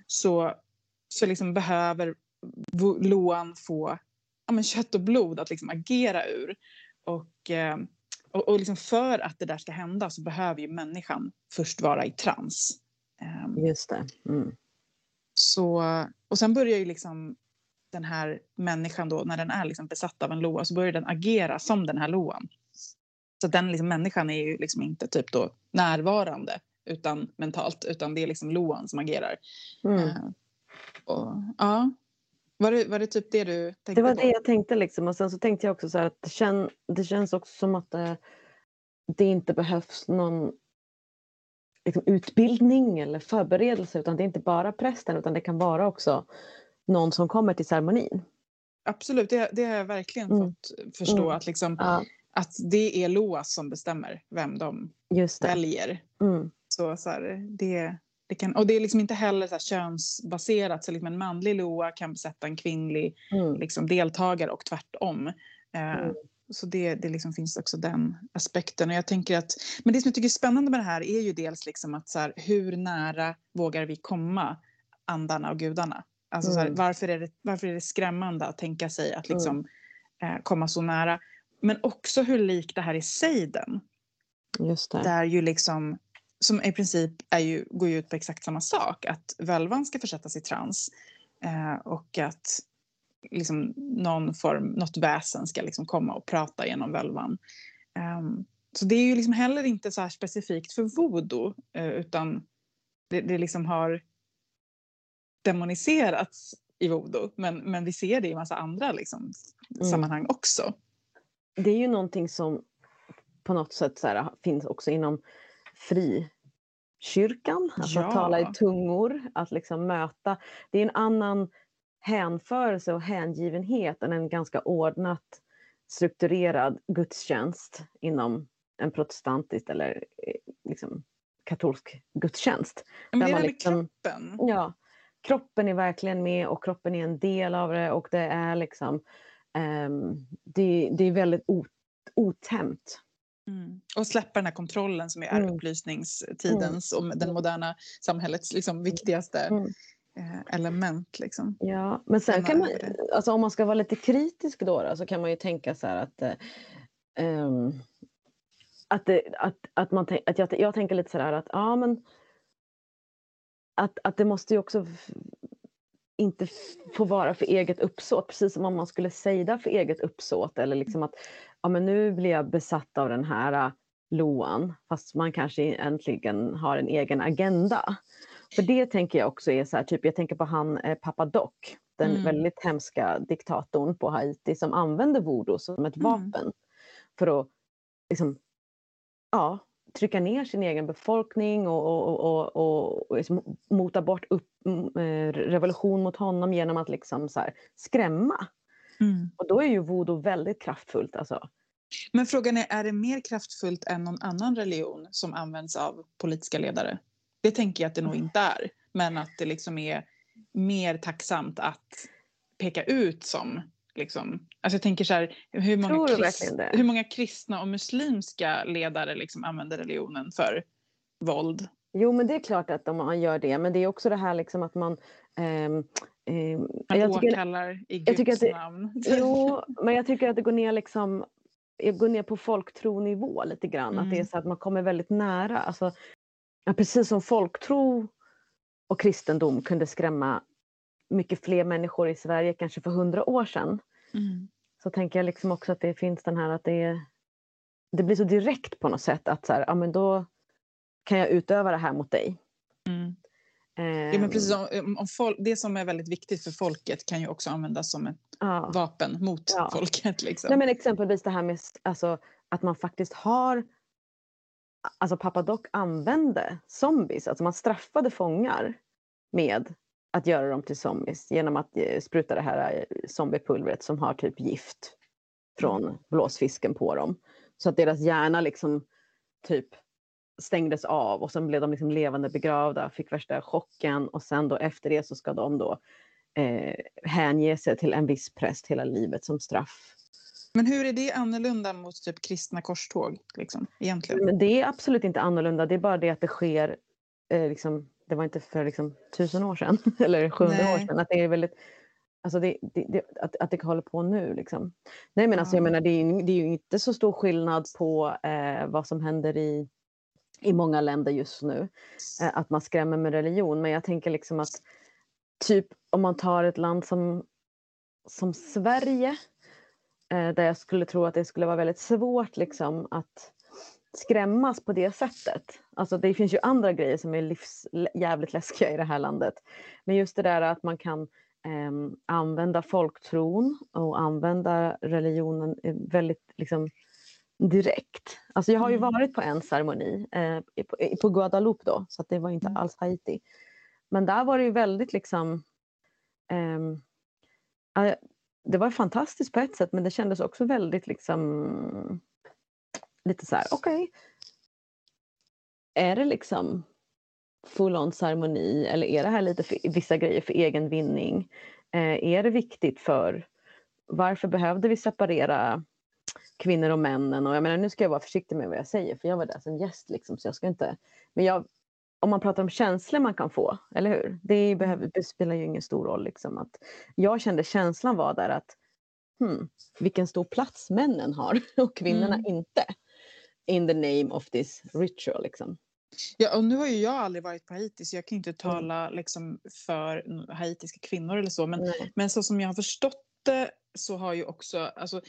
Så, så liksom behöver Loan få ja, men kött och blod att liksom agera ur. Och, eh, och, och liksom för att det där ska hända så behöver ju människan först vara i trans. Eh, Just det. Mm. Så, och sen börjar ju liksom den här människan då, när den är liksom besatt av en loa, så börjar den agera som den här loan. Så den liksom, människan är ju liksom inte typ då närvarande utan mentalt, utan det är liksom loan som agerar. Mm. Uh, och, ja. Var det, var det typ det du tänkte Det var på? det jag tänkte liksom. Och sen så tänkte jag också så att det, kän, det känns också som att det, det inte behövs någon liksom, utbildning eller förberedelse utan det är inte bara prästen utan det kan vara också någon som kommer till ceremonin. Absolut, det, det har jag verkligen mm. fått förstå mm. att, liksom, ja. att det är LOAS som bestämmer vem de väljer. Mm. Så, så här, det, det kan, och det är liksom inte heller så könsbaserat, så liksom en manlig LOA kan besätta en kvinnlig mm. liksom, deltagare och tvärtom. Uh, så det, det liksom finns också den aspekten. Och jag tänker att, men det som jag tycker är spännande med det här är ju dels liksom att så här, hur nära vågar vi komma andarna och gudarna? Alltså, mm. här, varför, är det, varför är det skrämmande att tänka sig att liksom, mm. eh, komma så nära? Men också hur lik det här är det. Där ju liksom, som i princip är ju, går ju ut på exakt samma sak. Att völvan ska försättas i trans. Eh, och att liksom, någon form, något väsen ska liksom komma och prata genom völvan. Um, så det är ju liksom heller inte så här specifikt för voodoo. Uh, utan det, det liksom har demoniserats i voodoo. Men, men vi ser det i massa andra liksom, mm. sammanhang också. Det är ju någonting som på något sätt så här, finns också inom frikyrkan. Alltså ja. att tala i tungor, att liksom möta. Det är en annan hänförelse och hängivenhet än en ganska ordnat strukturerad gudstjänst inom en protestantisk eller eh, liksom, katolsk gudstjänst. Men det är liksom, kroppen. Ja, kroppen är verkligen med och kroppen är en del av det och det är liksom um, det, det är väldigt ot, otämt. Mm. Och släppa den här kontrollen som är mm. upplysningstidens mm. och den moderna samhällets liksom, viktigaste mm. eh, element. Liksom. Ja, men sen kan man, alltså, om man ska vara lite kritisk då, då så kan man ju tänka så här att um, att, det, att, att, man, att jag, jag tänker lite så här att ja men att, att det måste ju också inte få vara för eget uppsåt, precis som om man skulle säga för eget uppsåt eller liksom att ja, men nu blir jag besatt av den här äh, loan fast man kanske äntligen har en egen agenda. För det tänker jag också är så här, typ jag tänker på han eh, Papa Doc, den mm. väldigt hemska diktatorn på Haiti som använde voodoo som ett mm. vapen för att liksom, ja, trycka ner sin egen befolkning och, och, och, och, och liksom mota bort upp, eh, revolution mot honom genom att liksom så här, skrämma. Mm. Och då är ju voodoo väldigt kraftfullt. Alltså. Men frågan är, är det mer kraftfullt än någon annan religion som används av politiska ledare? Det tänker jag att det nog inte är. Men att det liksom är mer tacksamt att peka ut som Liksom. Alltså jag tänker så här, hur många, krist, hur många kristna och muslimska ledare liksom använder religionen för våld? Jo, men det är klart att man gör det, men det är också det här liksom att man... Eh, eh, man åkallar i Guds jag det, namn. Jo, men jag tycker att det går ner liksom jag går ner på folktronivå lite grann. Mm. Att det är mm. så att man kommer väldigt nära. Alltså, precis som folktro och kristendom kunde skrämma mycket fler människor i Sverige kanske för hundra år sedan. Mm. Så tänker jag liksom också att det finns den här att det, är, det blir så direkt på något sätt att så här, ja, men då kan jag utöva det här mot dig. Mm. Ja, men precis om, om folk, det som är väldigt viktigt för folket kan ju också användas som ett ja. vapen mot ja. folket. Liksom. Nej, men exempelvis det här med alltså, att man faktiskt har Alltså pappa Doc använde zombies, alltså man straffade fångar med att göra dem till zombies genom att eh, spruta det här eh, zombiepulvret som har typ gift från blåsfisken på dem. Så att deras hjärna liksom typ stängdes av och sen blev de liksom levande begravda, fick värsta chocken och sen då efter det så ska de då eh, hänge sig till en viss präst hela livet som straff. Men hur är det annorlunda mot typ kristna korståg? Liksom, egentligen? Men det är absolut inte annorlunda, det är bara det att det sker eh, liksom, det var inte för liksom, tusen år sedan eller 700 år sedan. Att det är väldigt, Alltså det, det, det, att, att det håller på nu liksom. Nej men alltså jag menar det är, det är ju inte så stor skillnad på eh, vad som händer i, i många länder just nu. Eh, att man skrämmer med religion. Men jag tänker liksom att typ om man tar ett land som, som Sverige. Eh, där jag skulle tro att det skulle vara väldigt svårt liksom att skrämmas på det sättet. Alltså det finns ju andra grejer som är livs, jävligt läskiga i det här landet. Men just det där att man kan eh, använda folktron och använda religionen eh, väldigt liksom, direkt. Alltså jag har ju mm. varit på en ceremoni eh, på, på Guadeloupe då, så det var inte mm. alls Haiti. Men där var det ju väldigt liksom eh, det var fantastiskt på ett sätt men det kändes också väldigt liksom lite så här, okej. Okay. Är det liksom full on ceremoni eller är det här lite för, vissa grejer för egen vinning? Eh, är det viktigt för varför behövde vi separera kvinnor och männen? Och jag menar, nu ska jag vara försiktig med vad jag säger för jag var där som gäst liksom, så jag ska inte. Men jag, om man pratar om känslor man kan få, eller hur? Det, behöver, det spelar ju ingen stor roll. Liksom, att jag kände känslan var där att hmm, vilken stor plats männen har och kvinnorna mm. inte. In the name of this ritual. Liksom. Ja, och nu har ju jag aldrig varit på Haiti så jag kan inte mm. tala mm. liksom, för haitiska kvinnor eller så. Men, men så som jag har förstått det så har ju också, alltså,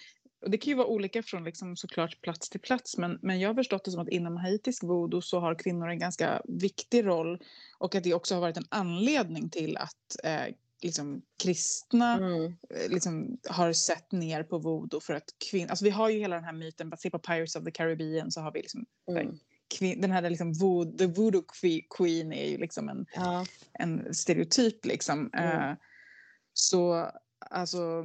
och det kan ju vara olika från liksom, såklart plats till plats men, men jag har förstått det som att inom haitisk voodoo så har kvinnor en ganska viktig roll och att det också har varit en anledning till att eh, liksom, kristna mm. Eh, liksom, har sett ner på voodoo för att kvinnor, alltså vi har ju hela den här myten, se på Pirates of the Caribbean så har vi liksom mm den här liksom voodoo, the voodoo queen är ju liksom en, ja. en stereotyp liksom. Mm. Uh, så alltså,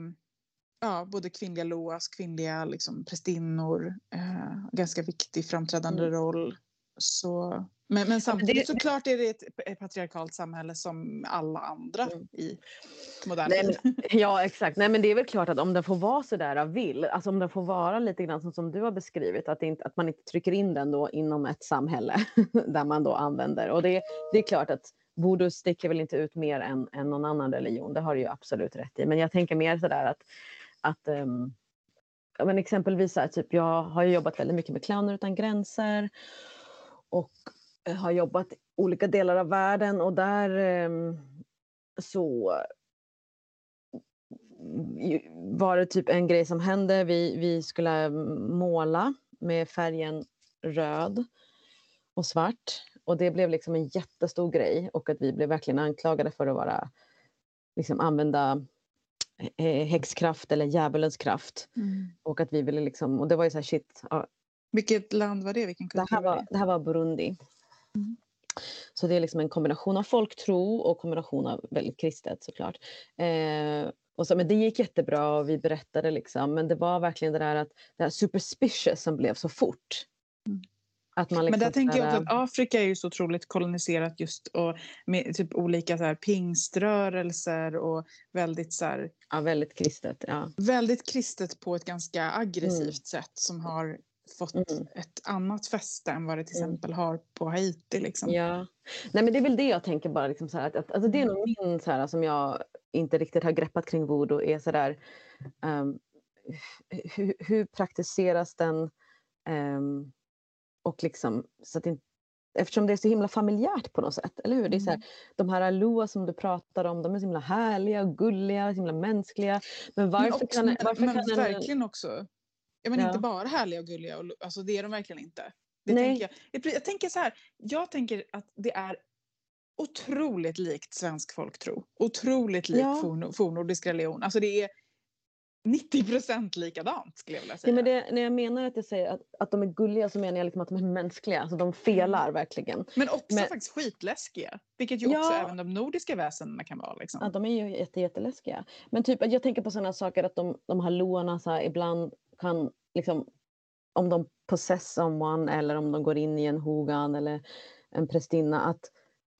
ja, både kvinnliga loas, kvinnliga liksom, prästinnor, uh, ganska viktig framträdande mm. roll. Så men, men samtidigt det, såklart är det ett patriarkalt samhälle som alla andra mm. i modern tid. Ja exakt, nej men det är väl klart att om den får vara sådär vill, alltså om den får vara lite grann som, som du har beskrivit, att, inte, att man inte trycker in den då inom ett samhälle där man då använder. Och det, det är klart att voodoo sticker väl inte ut mer än, än någon annan religion, det har du ju absolut rätt i. Men jag tänker mer sådär att, att um, men exempelvis här, typ, jag har jobbat väldigt mycket med Clowner utan gränser och eh, har jobbat i olika delar av världen och där um, så var det typ en grej som hände. Vi, vi skulle ehm, måla med färgen röd och svart och det blev liksom en jättestor grej och att vi blev verkligen anklagade för att vara liksom använda häxkraft eller djävulens kraft. Mm. Och att vi ville liksom, och det var ju så här shit. Vilket land var det? Vilken kultur det här var, det här var Burundi. Mm. Så det är liksom en kombination av folktro och kombination av väldigt kristet såklart. Eh, och så, men det gick jättebra och vi berättade liksom, men det var verkligen det där att det här superstitious som blev så fort. Mm. Liksom men där tänker jag också att Afrika är ju så otroligt koloniserat just och med typ olika så här pingströrelser och väldigt så här, Ja, väldigt kristet. Ja. Väldigt kristet på ett ganska aggressivt mm. sätt som har fått mm. ett annat fäste än vad det till mm. exempel har på Haiti. Liksom. Ja. Nej, men det är väl det jag tänker bara. Liksom så här, att, att, alltså det är nog min så här, som jag inte riktigt har greppat kring voodoo. Är så där, um, hur, hur, praktiseras den? Um, och liksom, så att inte, eftersom det är så himla familjärt på något sätt. Eller hur? Det är så här, mm. de här Aloa som du pratar om, de är så himla härliga och gulliga, så himla mänskliga. Men varför men också, kan, varför men kan verkligen en, också Ja, men ja. inte bara härliga och gulliga. Och, alltså, det är de verkligen inte. Det Nej. Tänker jag. jag tänker så här. Jag tänker att det är otroligt likt svensk folktro. Otroligt likt ja. forn, fornnordisk religion. Alltså det är 90 procent likadant skulle jag vilja säga. Ja, men det, när jag menar att jag säger att, att de är gulliga så menar jag liksom att de är mänskliga. Alltså de felar mm. verkligen. Men också men, faktiskt skitläskiga. Vilket ju ja, också även de nordiska väsendena kan vara. Liksom. Ja, de är ju jätte, jätteläskiga. Men typ, jag tänker på sådana saker att de, de här loarna så här, ibland kan, liksom, om de possess someone eller om de går in i en hogan eller en prästinna, att,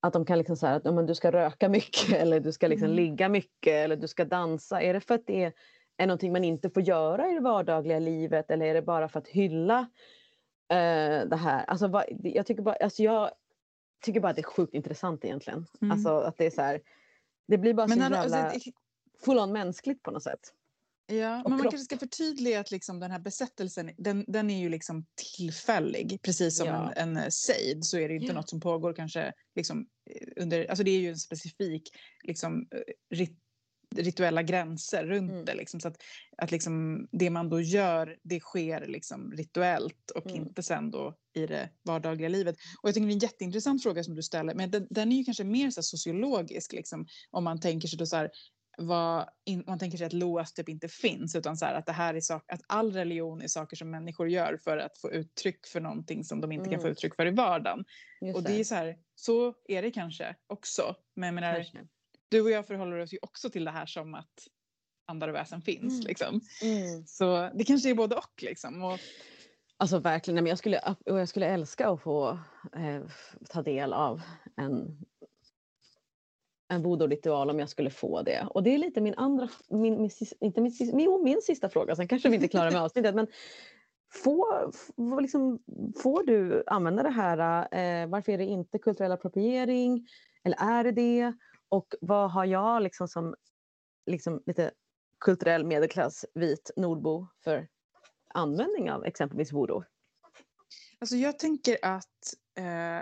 att de kan liksom säga att men du ska röka mycket eller du ska liksom mm. ligga mycket eller du ska dansa. Är det för att det är, är någonting man inte får göra i det vardagliga livet eller är det bara för att hylla uh, det här? Alltså, vad, jag, tycker bara, alltså jag tycker bara att det är sjukt intressant egentligen. Mm. Alltså att det är så här, det blir bara men så när, jävla... Alltså, full on mänskligt på något sätt. Ja, men man kanske ska förtydliga att liksom den här besättelsen, den, den är ju liksom tillfällig. Precis som Ja. en, en sejd så är det inte Ja. något som pågår kanske liksom eh, under, alltså det är ju en specifik liksom eh, rit, rituella gränser runt Mm. det. Liksom, så att, att liksom det man då gör, det sker liksom rituellt och Mm. inte sen då i det vardagliga livet. Och jag tycker det är en jätteintressant fråga som du ställer, men den, den är ju kanske mer så sociologisk, liksom, om man tänker sig då så här, vad, in, man tänker sig att LOAS typ inte finns utan så här, att det här är sak, att all religion är saker som människor gör för att få uttryck för någonting som de inte kan få Mm. uttryck för i vardagen. Just Och det är så här, så är det kanske också. Men jag menar, Kanske. Du och jag förhåller oss ju också till det här som att andar och väsen finns. Mm. Liksom. Mm. Så det kanske är både och. Liksom. Och, Alltså verkligen, men jag skulle, och jag skulle älska att få eh, ta del av en, en voodoo-ritual om jag skulle få det. Och det är lite min andra, min, min, inte min, min, min sista fråga, sen kanske vi inte klarar med avsnittet, men får, får, liksom, får du använda det här, eh, varför är det inte kulturell appropriering, eller är det det? Och vad har jag liksom som liksom lite kulturell medelklass vit nordbo för användning av exempelvis voodoo? alltså jag tänker att, eh,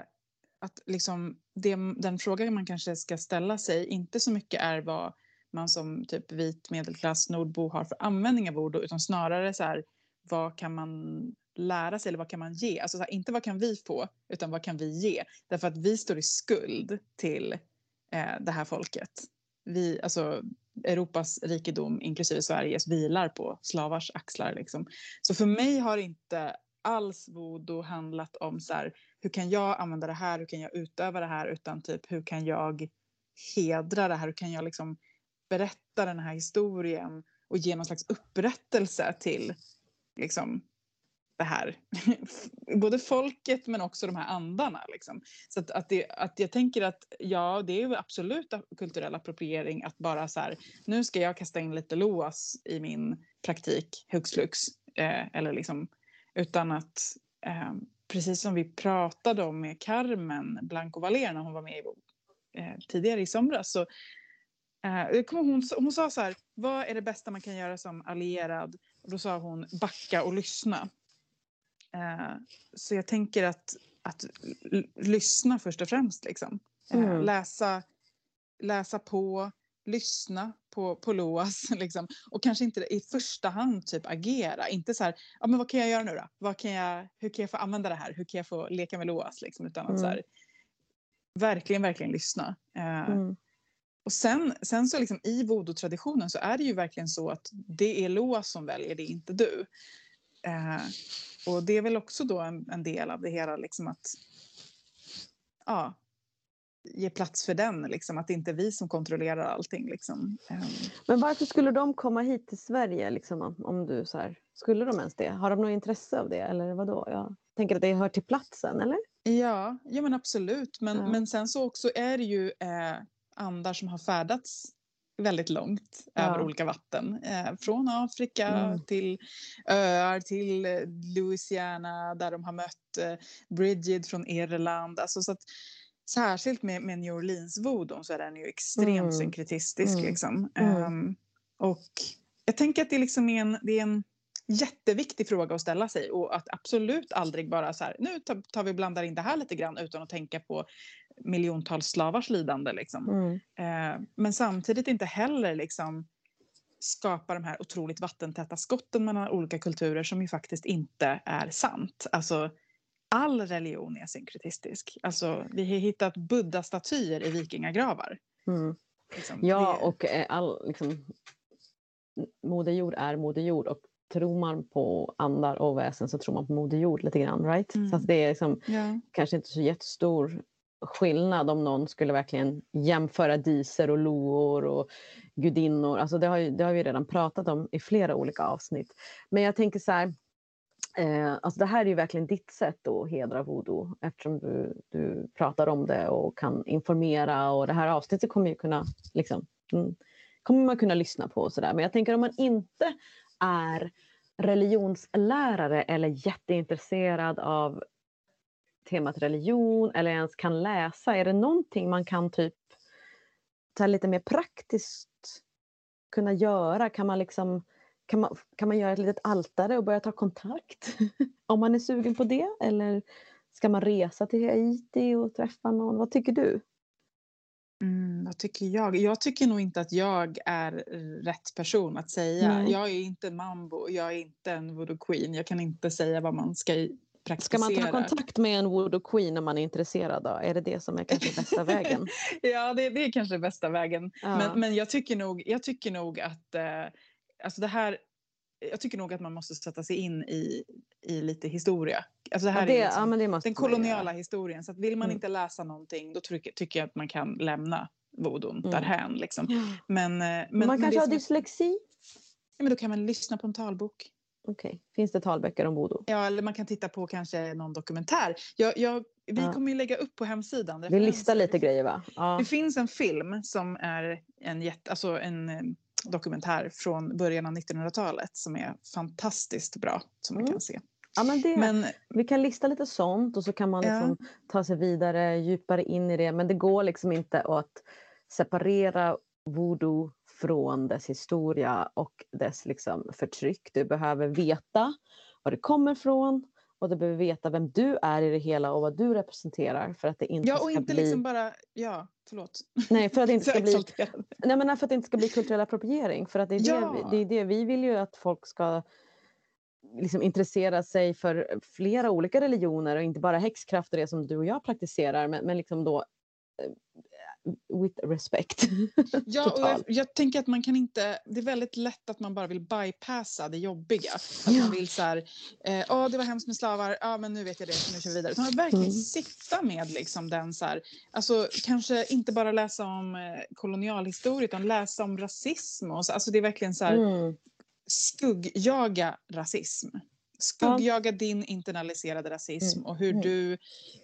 att liksom det, den frågan man kanske ska ställa sig inte så mycket är vad man som typ vit medelklass nordbo har för användning av voodoo utan snarare så här, vad kan man lära sig eller vad kan man ge? Alltså så här, inte vad kan vi få utan vad kan vi ge? Därför att vi står i skuld till eh, det här folket. Vi, alltså, Europas rikedom, inklusive Sveriges, vilar på slavars axlar. Liksom. Så för mig har inte alls voodoo handlat om så här, hur kan jag använda det här, hur kan jag utöva det här, utan typ hur kan jag hedra det här, hur kan jag liksom berätta den här historien och ge någon slags upprättelse till liksom det här, både folket men också de här andarna. Liksom. Så att, att, det, att jag tänker att ja, det är ju absolut kulturell appropriering att bara så här, nu ska jag kasta in lite LOAS i min praktik, hux flux, eh, eller liksom, utan att eh, precis som vi pratade om med Carmen Blanco Valer när hon var med i, eh, tidigare i somras så eh, hon, hon sa så här, vad är det bästa man kan göra som allierad? Och då sa hon backa och lyssna. Eh, så jag tänker att, att lyssna först och främst. Liksom. Eh, Mm. läsa, läsa på, lyssna på, på LOAS. Liksom. Och kanske inte i första hand typ agera. Inte så här, ja, men vad kan jag göra nu då? Vad kan jag, hur kan jag få använda det här? Hur kan jag få leka med LOAS? Liksom, utan att Mm. så här, verkligen, verkligen lyssna. Eh, Mm. och sen, sen så liksom i voodoo-traditionen så är det ju verkligen så att det är LOAS som väljer, det är inte du. Eh, och det är väl också då en, en del av det hela, liksom att ja, ge plats för den, liksom, att det inte är vi som kontrollerar allting. Liksom. Eh, Men varför skulle de komma hit till Sverige? Liksom, om, om du så här, skulle de ens det? Har de något intresse av det? Eller vadå? Jag tänker att det hör till platsen, eller? ja, ja, men absolut. Men, Ja. men sen så också är det ju eh, andar som har färdats väldigt långt över Ja. olika vatten. Eh, från Afrika Mm. till öar, till eh, Louisiana där de har mött eh, Bridget från Irland. Alltså, så att, särskilt med, med New Orleans-voodoo så är den ju extremt Mm. synkretistisk. Mm. Liksom. Ehm, och jag tänker att det liksom är en, det är en jätteviktig fråga att ställa sig och att absolut aldrig bara så här, nu tar, tar vi och blandar in det här lite grann utan att tänka på miljontals slavars lidande. Liksom. Mm. Eh, men samtidigt inte heller liksom skapa de här otroligt vattentäta skotten mellan olika kulturer som ju faktiskt inte är sant. Alltså, all religion är synkretistisk. Alltså, vi har hittat buddha-statyer i vikingagravar. Mm. Liksom. Ja, Det- och eh, all, liksom, Moder Jord är Moder Jord och tror man på andar och väsen så tror man på Moder Jord lite grann, right? Mm. Så det är liksom, ja. kanske inte så jättestor skillnad om någon skulle verkligen jämföra diser och loor och gudinnor. Alltså det, har ju, det har vi redan pratat om i flera olika avsnitt. Men jag tänker så här, eh, alltså det här är ju verkligen ditt sätt att hedra voodoo eftersom du, du pratar om det och kan informera och det här avsnittet kommer ju kunna liksom, mm, kommer man kunna lyssna på och sådär. Men jag tänker om man inte är religionslärare eller jätteintresserad av temat religion eller ens kan läsa, är det någonting man kan typ ta lite mer praktiskt kunna göra? Kan man, liksom, kan man, kan man göra ett litet altare och börja ta kontakt? Om man är sugen på det? Eller ska man resa till Haiti och träffa någon? Vad tycker du? Mm, vad tycker jag? Jag tycker nog inte att jag är rätt person att säga. Nej. Jag är inte en mambo, jag är inte en voodoo queen. Jag kan inte säga vad man ska praktisera. Ska man ta kontakt med en voodoo queen om man är intresserad? Då? Är det det som är kanske bästa vägen? ja, det, det är kanske bästa vägen. Ja. Men, men jag, tycker nog, jag tycker nog att eh, alltså det här jag tycker nog att man måste sätta sig in i, i lite historia. Alltså det här Ja, det- är liksom ja, den koloniala historien. Så att vill man Mm. inte läsa någonting då tycker, tycker jag att man kan lämna voodoo Mm. därhän. Liksom. Ja. Men, eh, men, man men, kanske har dyslexi? ja, men då kan man lyssna på en talbok. Okej, finns det talböcker om voodoo? Ja, eller man kan titta på kanske någon dokumentär. Jag, jag, vi Ja. kommer ju lägga upp på hemsidan. Vi listar lite grejer va? Ja. Det finns en film som är en, jätte, alltså en eh, dokumentär från början av 1900-talet som är fantastiskt bra som man Mm. kan se. Ja, men det, Men Vi kan lista lite sånt och så kan man Ja. liksom ta sig vidare djupare in i det. Men det går liksom inte att separera voodoo från dess historia och dess liksom förtryck. Du behöver veta var det kommer ifrån och du behöver veta vem du är i det hela och vad du representerar för att det inte ja, ska och inte bli... liksom bara, ja, förlåt. Nej, för att det inte ska bli. Nej, men för att det inte ska bli kulturell appropriering. För att det är, Ja. det, vi- det är det vi vill ju att folk ska liksom intressera sig för flera olika religioner och inte bara häxkraft och det som du och jag praktiserar men, men liksom då eh, with respect. Ja, och jag, jag tänker att man kan inte, det är väldigt lätt att man bara vill bypassa det jobbiga. Att Ja. man vill så här, eh, åh det var hemskt med slavar, ja men nu vet jag det, så nu kör vi vidare. Utan att verkligen Mm. sitta med liksom den så här, alltså kanske inte bara läsa om eh, kolonialhistoria utan läsa om rasism och så, alltså det är verkligen så här, Mm. skuggjaga rasism. Skuggjaga din internaliserade rasism och hur Mm. du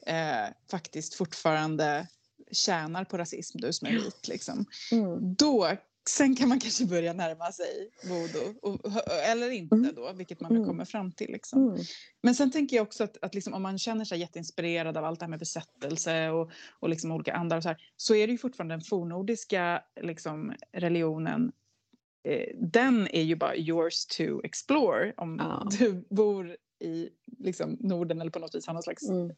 eh, faktiskt fortfarande tjänar på rasism, du som är vit. Liksom. Mm. Då, sen kan man kanske börja närma sig voodoo. Och, eller inte Mm. då, vilket man nu Mm. kommer fram till. Liksom. Mm. Men sen tänker jag också att, att liksom, om man känner sig jätteinspirerad av allt det här med besättelse och, och liksom olika andar och så här, så är det ju fortfarande den fornnordiska liksom, religionen eh, den är ju bara yours to explore om Ja. du bor i liksom, Norden eller på något vis har någon slags Mm.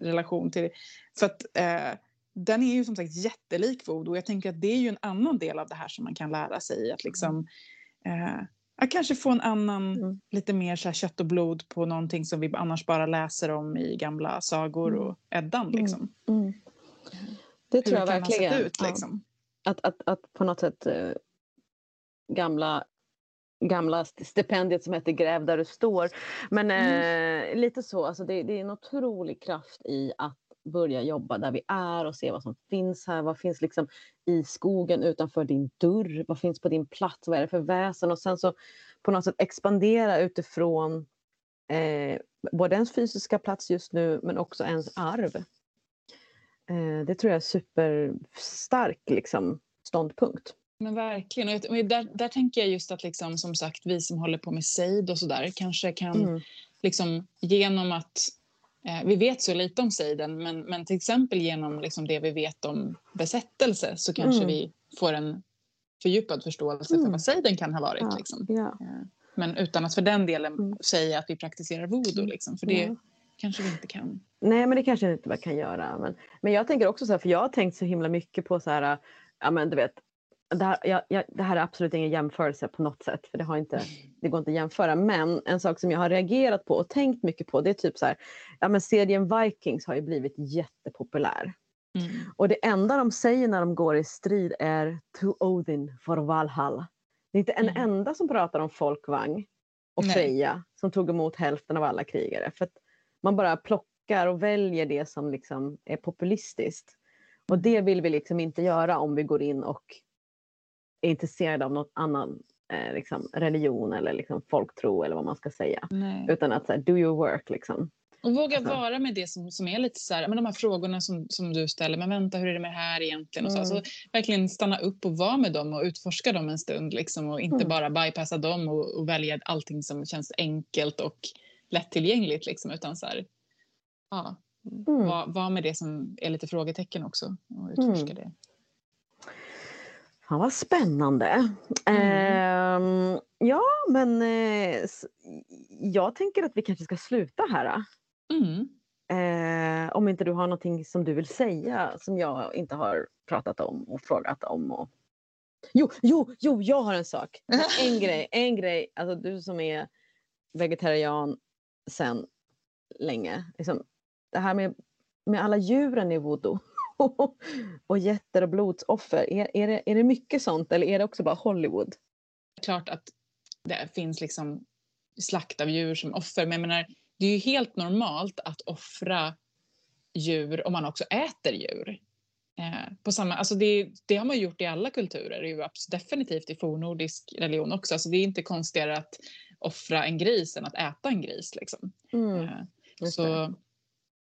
relation till det. För att eh, den är ju som sagt jättelik voodoo. Jag tänker att det är ju en annan del av det här som man kan lära sig. Att liksom eh, att kanske få en annan, Mm. lite mer så kött och blod på någonting som vi annars bara läser om i gamla sagor Mm. och Eddan. Liksom. Mm. Det tror Hur jag kan man verkligen. ut Ja. liksom? Att, att, att på något sätt eh, gamla gamla st- stipendiet som heter Gräv där du står. Men Mm. eh, lite så, alltså det, det är en otrolig kraft i att börja jobba där vi är och se vad som finns här. Vad finns liksom i skogen utanför din dörr? Vad finns på din plats? Vad är det för väsen? Och sen så på något sätt expandera utifrån eh, både ens fysiska plats just nu men också ens arv. Eh, det tror jag är superstark liksom, ståndpunkt. Men verkligen. Och där, där tänker jag just att liksom, som sagt vi som håller på med sejd och sådär kanske kan Mm. liksom genom att vi vet så lite om sejden men, men till exempel genom liksom det vi vet om besättelse så kanske Mm. vi får en fördjupad förståelse för Mm. vad sejden kan ha varit. Ja. Liksom. Ja. Eh, Men utan att för den delen Mm. säga att vi praktiserar voodoo liksom, för det Ja. kanske vi inte kan. Nej, men det kanske inte man kan göra. Men, men jag tänker också så här, för jag har tänkt så himla mycket på så här, ja men du vet, det här, jag, jag, det här är absolut ingen jämförelse på något sätt, för det, har inte, det går inte att jämföra. Men en sak som jag har reagerat på och tänkt mycket på, det är typ så här, ja men serien Vikings har ju blivit jättepopulär. Mm. Och det enda de säger när de går i strid är to Odin for Valhalla. Det är inte en Mm. enda som pratar om folkvagn och. Freja som tog emot hälften av alla krigare. För att man bara plockar och väljer det som liksom är populistiskt. Och det vill vi liksom inte göra om vi går in och är intresserade av något annan eh, liksom, religion eller liksom, folktro eller vad man ska säga. Nej. Utan att så här, do your work liksom. Och våga Alltså. vara med det som, som är lite så här, men de här frågorna som, som du ställer, men vänta hur är det med det här egentligen? Och så, Mm. alltså, verkligen stanna upp och vara med dem och utforska dem en stund liksom, och inte Mm. bara bypassa dem och, och välja allting som känns enkelt och lättillgängligt liksom, utan så här, ja, Mm. var, var med det som är lite frågetecken också och utforska Mm. det. Fan vad spännande. Mm. Eh, ja, men eh, jag tänker att vi kanske ska sluta här. Mm. Eh, om inte du har någonting som du vill säga som jag inte har pratat om och frågat om. Och... Jo, jo, jo, jag har en sak. En grej, en grej. Alltså du som är vegetarian sen länge. Liksom, det här med, med alla djuren i voodoo och jätter och blodsoffer. Är, är, det, är det mycket sånt eller är det också bara Hollywood? Klart att det finns liksom slakt av djur som offer, men jag menar, det är ju helt normalt att offra djur om man också äter djur. Eh, på samma, alltså det, det, har man gjort i alla kulturer, ju definitivt i fornnordisk religion också. Alltså det är inte konstigare att offra en gris än att äta en gris. Liksom. Mm, eh, så,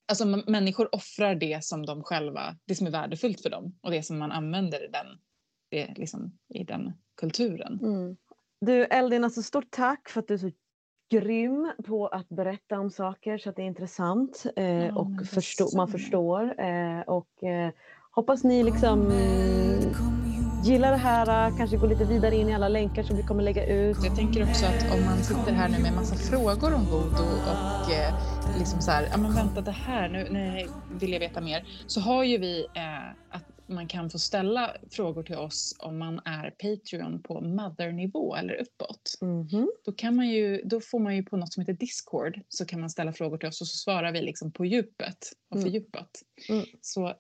alltså, människor offrar det som de själva, det som är värdefullt för dem och det som man använder i den, det, liksom, i den kulturen. Mm. Du Eldin, alltså stort tack för att du är så grym på att berätta om saker så att det är intressant eh, ja, och förstå, man förstår. Eh, och eh, hoppas ni liksom gillar det här, kanske går lite vidare in i alla länkar som vi kommer lägga ut. Jag tänker också att om man sitter här nu med massa frågor om voodoo och eh, liksom så här, ja men vänta det här, nu, nu vill jag veta mer, så har ju vi eh, att man kan få ställa frågor till oss om man är Patreon på mother-nivå eller uppåt. Mm -hmm. Då, kan man ju, då får man ju på något som heter Discord så kan man ställa frågor till oss och så svarar vi liksom på djupet och mm. fördjupat. Mm. Så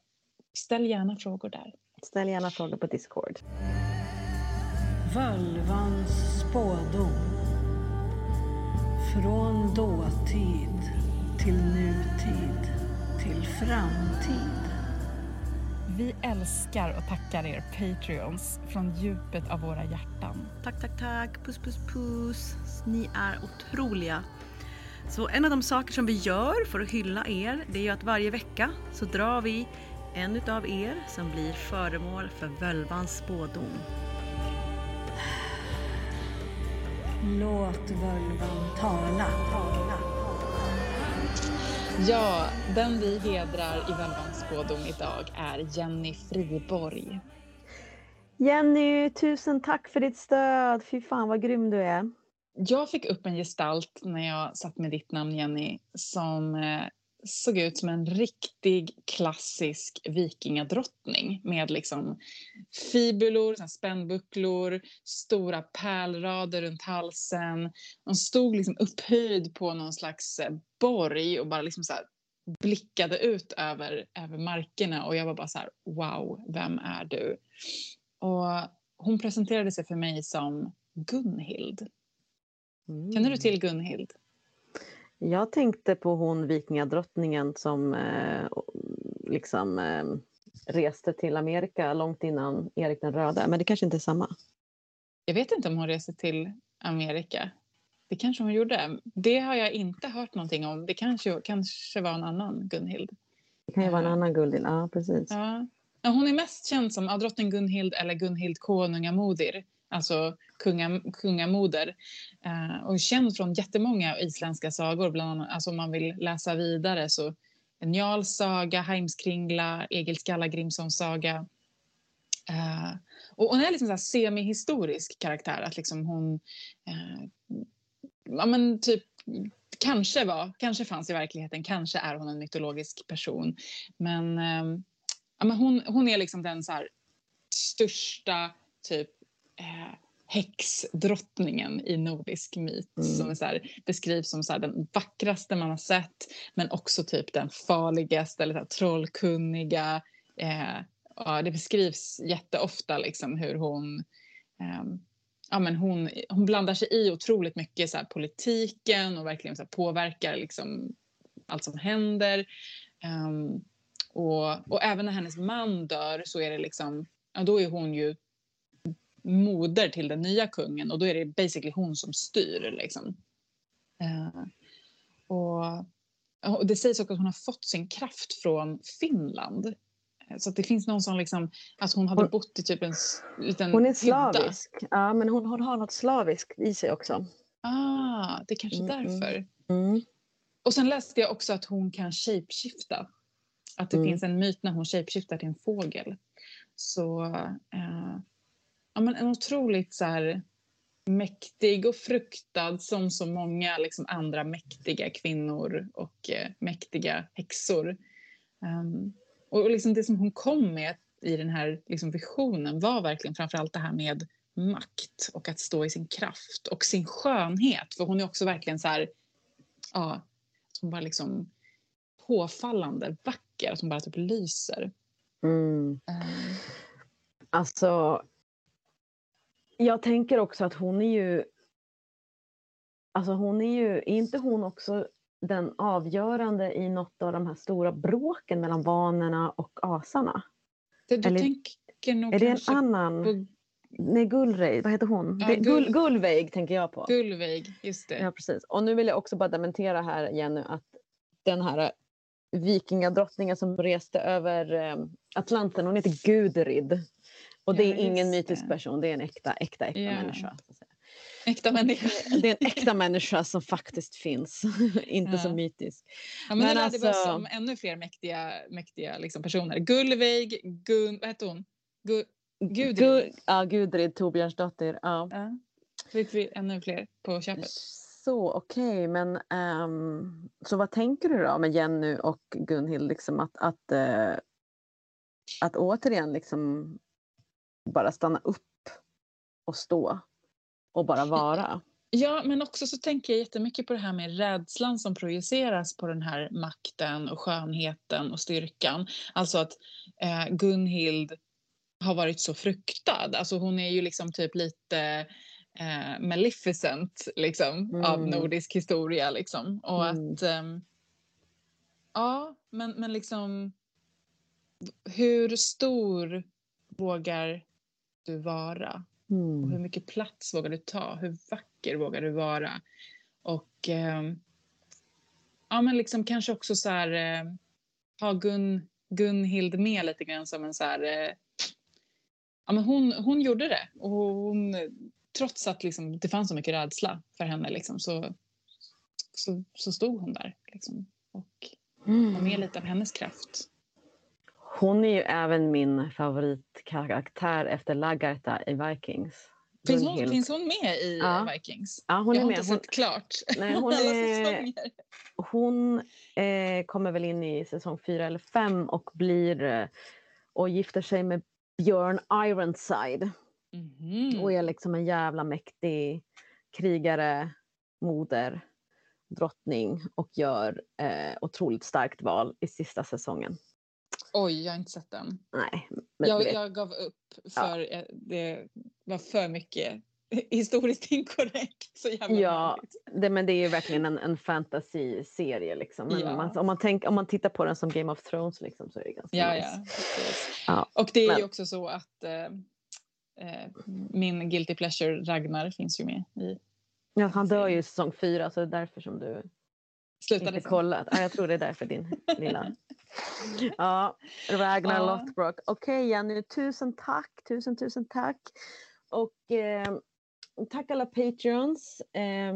ställ gärna frågor där. Ställ gärna frågor på Discord. Völvans spådom. Från dåtid till nutid till framtid. Vi älskar och tackar er Patreons från djupet av våra hjärtan. Tack, tack, tack. Puss, puss, puss. Ni är otroliga. Så en av de saker som vi gör för att hylla er, det är ju att varje vecka så drar vi en utav er som blir föremål för völvans spådom. Låt völvan tala. tala. Ja, den vi hedrar i völvans spådom idag är Jenny Friborg. Jenny, tusen tack för ditt stöd. Fy fan vad grym du är. Jag fick upp en gestalt när jag satt med ditt namn Jenny som eh, såg ut som en riktig klassisk vikingadrottning med liksom fibulor, spännbucklor, stora pärlrader runt halsen. Hon stod liksom upphöjd på någon slags eh, borg och bara liksom så blickade ut över, över markerna och jag var bara så här, wow, vem är du? Och hon presenterade sig för mig som Gunhild. Mm. Känner du till Gunhild? Jag tänkte på hon vikingadrottningen som eh, liksom eh, reste till Amerika långt innan Erik den röde, men det kanske inte är samma. Jag vet inte om hon reste till Amerika. Det kanske hon gjorde. Det har jag inte hört någonting om. Det kanske, kanske var en annan Gunhild. Det kan ju vara en annan Gunhild, ja precis. Ja. Hon är mest känd som ja, drottning Gunhild eller Gunhild konungamodir alltså kunga, kungamoder. Eh, och känd från jättemånga isländska sagor, bland annat, alltså om man vill läsa vidare så Njals saga, Heimskringla, Egil Skallagrimssons saga. Eh, och hon är liksom en semihistorisk karaktär, att liksom hon eh, ja, men typ kanske var, kanske fanns i verkligheten, kanske är hon en mytologisk person. Men, eh, ja, men hon, hon är liksom den så här, största typ eh, häxdrottningen i nordisk myt mm. som är så här, beskrivs som så här, den vackraste man har sett men också typ den farligaste eller så här, trollkunniga. Eh, ja, det beskrivs jätteofta liksom hur hon eh, ja, men hon, hon blandar sig i otroligt mycket så här, politiken och verkligen så här, påverkar liksom, allt som händer. Um, och, och även när hennes man dör så är det liksom, ja, då är hon ju moder till den nya kungen och då är det basically hon som styr. Liksom. Uh, och, och, det sägs också att hon har fått sin kraft från Finland. Så att det finns någon som liksom, att hon hade hon, bott i typ en liten Hon är slavisk, hydda. ja men hon, hon har något slaviskt i sig också. Ah, det är kanske mm, mm. därför. Mm. Och sen läste jag också att hon kan shapeshifta. Att det mm. finns en myt när hon shapeshiftar till en fågel. Så uh, ja, men en otroligt så här, mäktig och fruktad som så många liksom, andra mäktiga kvinnor och eh, mäktiga häxor. Um, och liksom det som hon kom med i den här liksom, visionen var verkligen framförallt det här med makt och att stå i sin kraft och sin skönhet. För hon är också verkligen så här, ja, hon bara liksom påfallande vacker, att hon bara typ lyser. Mm. Um. Alltså, jag tänker också att hon är ju... Alltså hon är ju, är inte hon också den avgörande i något av de här stora bråken mellan vanerna och asarna? Det, du Eller, tänker nog är det en annan? På... Nej, Gullreid, vad heter hon? Ja, Gull, Gullveig tänker jag på. Gullveig, just det. Ja, precis. Och nu vill jag också bara dementera här, Jenny, att den här vikingadrottningen som reste över eh, Atlanten, hon heter Gudrid. Och det är ingen mytisk person, det är en äkta, äkta, äkta yeah. människa. Äkta människa. Det är en äkta människa som faktiskt finns, inte ja. så mytisk. Ja, men men det alltså... lärde vi om ännu fler mäktiga, mäktiga liksom personer. Gullveig, Gun, vad hette hon? Gu, Gudrid. Gu, ja, Gudrid Torbjörnsdottir. Ja. Ja. Fick vi ännu fler på köpet. Så okej, okay, men um, så vad tänker du då med Jenny och Gunhild? Liksom att, att, uh, att återigen liksom bara stanna upp och stå och bara vara. Ja, men också så tänker jag jättemycket på det här med rädslan som projiceras på den här makten och skönheten och styrkan. Alltså att eh, Gunhild har varit så fruktad. Alltså hon är ju liksom typ lite eh, Maleficent liksom, mm. av nordisk historia. Liksom. Och mm. att... Eh, ja, men, men liksom... Hur stor vågar du vara? Mm. Och hur mycket plats vågar du ta? Hur vacker vågar du vara? Och eh, ja, men liksom kanske också så här, eh, ha Gun, Gunhild med lite grann som en så här... Eh, ja, men hon, hon gjorde det. Och hon, trots att liksom, det fanns så mycket rädsla för henne liksom, så, så, så stod hon där. Liksom, och mm. var med lite av hennes kraft. Hon är ju även min favoritkaraktär efter Lagarta i Vikings. Finns hon, finns hon med i ja. Vikings? Ja, hon jag är har med. inte hon, sett klart nej, hon är, Hon eh, kommer väl in i säsong fyra eller fem och blir eh, och gifter sig med Björn Ironside. Mm. Och är liksom en jävla mäktig krigare, moder, drottning och gör eh, otroligt starkt val i sista säsongen. Oj, jag har inte sett den. Nej. Jag, jag, gav upp för ja. det var för mycket historiskt inkorrekt. Så jävla ja, det, men det är ju verkligen en, en fantasy-serie. Liksom. Ja. Man, om, man tänk, om man tittar på den som Game of Thrones liksom, så är det ganska ja, nice. ja, ja. Och det är men. ju också så att eh, eh, min guilty pleasure Ragnar finns ju med i Ja, han dör ju i säsong fyra så det är därför som du Slutade inte kollat. Ja, jag tror det är därför din lilla Ja, Ragnar ja. Lothbrok. Okej okay, Jenny, tusen tack. Tusen, tusen tack. Och eh, tack alla Patreons. Eh,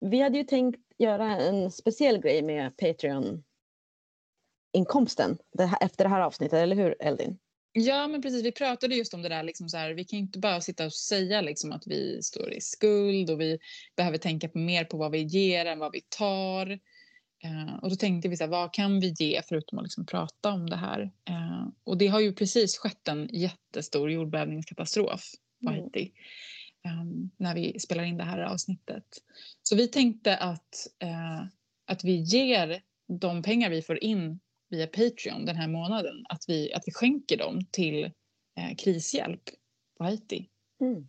vi hade ju tänkt göra en speciell grej med Patreon-inkomsten efter det här avsnittet, eller hur Eldin? Ja, men precis. Vi pratade just om det där. Liksom så här, vi kan inte bara sitta och säga liksom, att vi står i skuld och vi behöver tänka mer på vad vi ger än vad vi tar. Eh, och då tänkte vi så här, vad kan vi ge förutom att liksom prata om det här? Eh, och det har ju precis skett en jättestor jordbävningskatastrof på mm. Haiti mm. när vi spelar in det här avsnittet. Så vi tänkte att, eh, att vi ger de pengar vi får in via Patreon den här månaden, att vi, att vi skänker dem till eh, krishjälp på Haiti. Mm.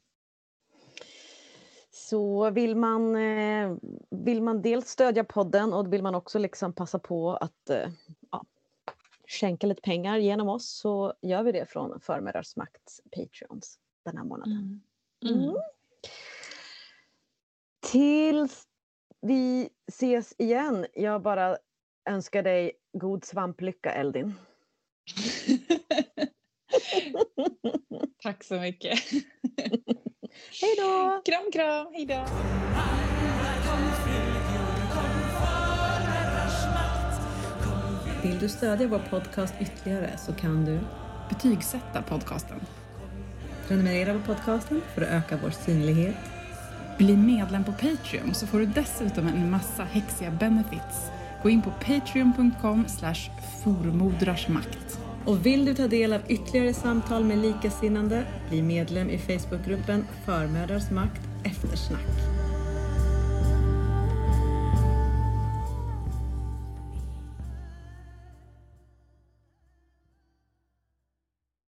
Så vill man, eh, vill man dels stödja podden och vill man också liksom passa på att eh, ja, skänka lite pengar genom oss så gör vi det från Förmödrars Patreons den här månaden. Mm. Mm. Tills vi ses igen, jag bara önskar dig god svamplycka Eldin. Tack så mycket. Hej då! Kram, kram. Hej då! Vill du stödja vår podcast ytterligare så kan du betygsätta podcasten. Prenumerera på podcasten för att öka vår synlighet. Bli medlem på Patreon så får du dessutom en massa häxiga benefits. Gå in på patreon.com slash formodrarsmakt. Och vill du ta del av ytterligare samtal med likasinnande, bli medlem i Facebookgruppen Förmödrars makt eftersnack.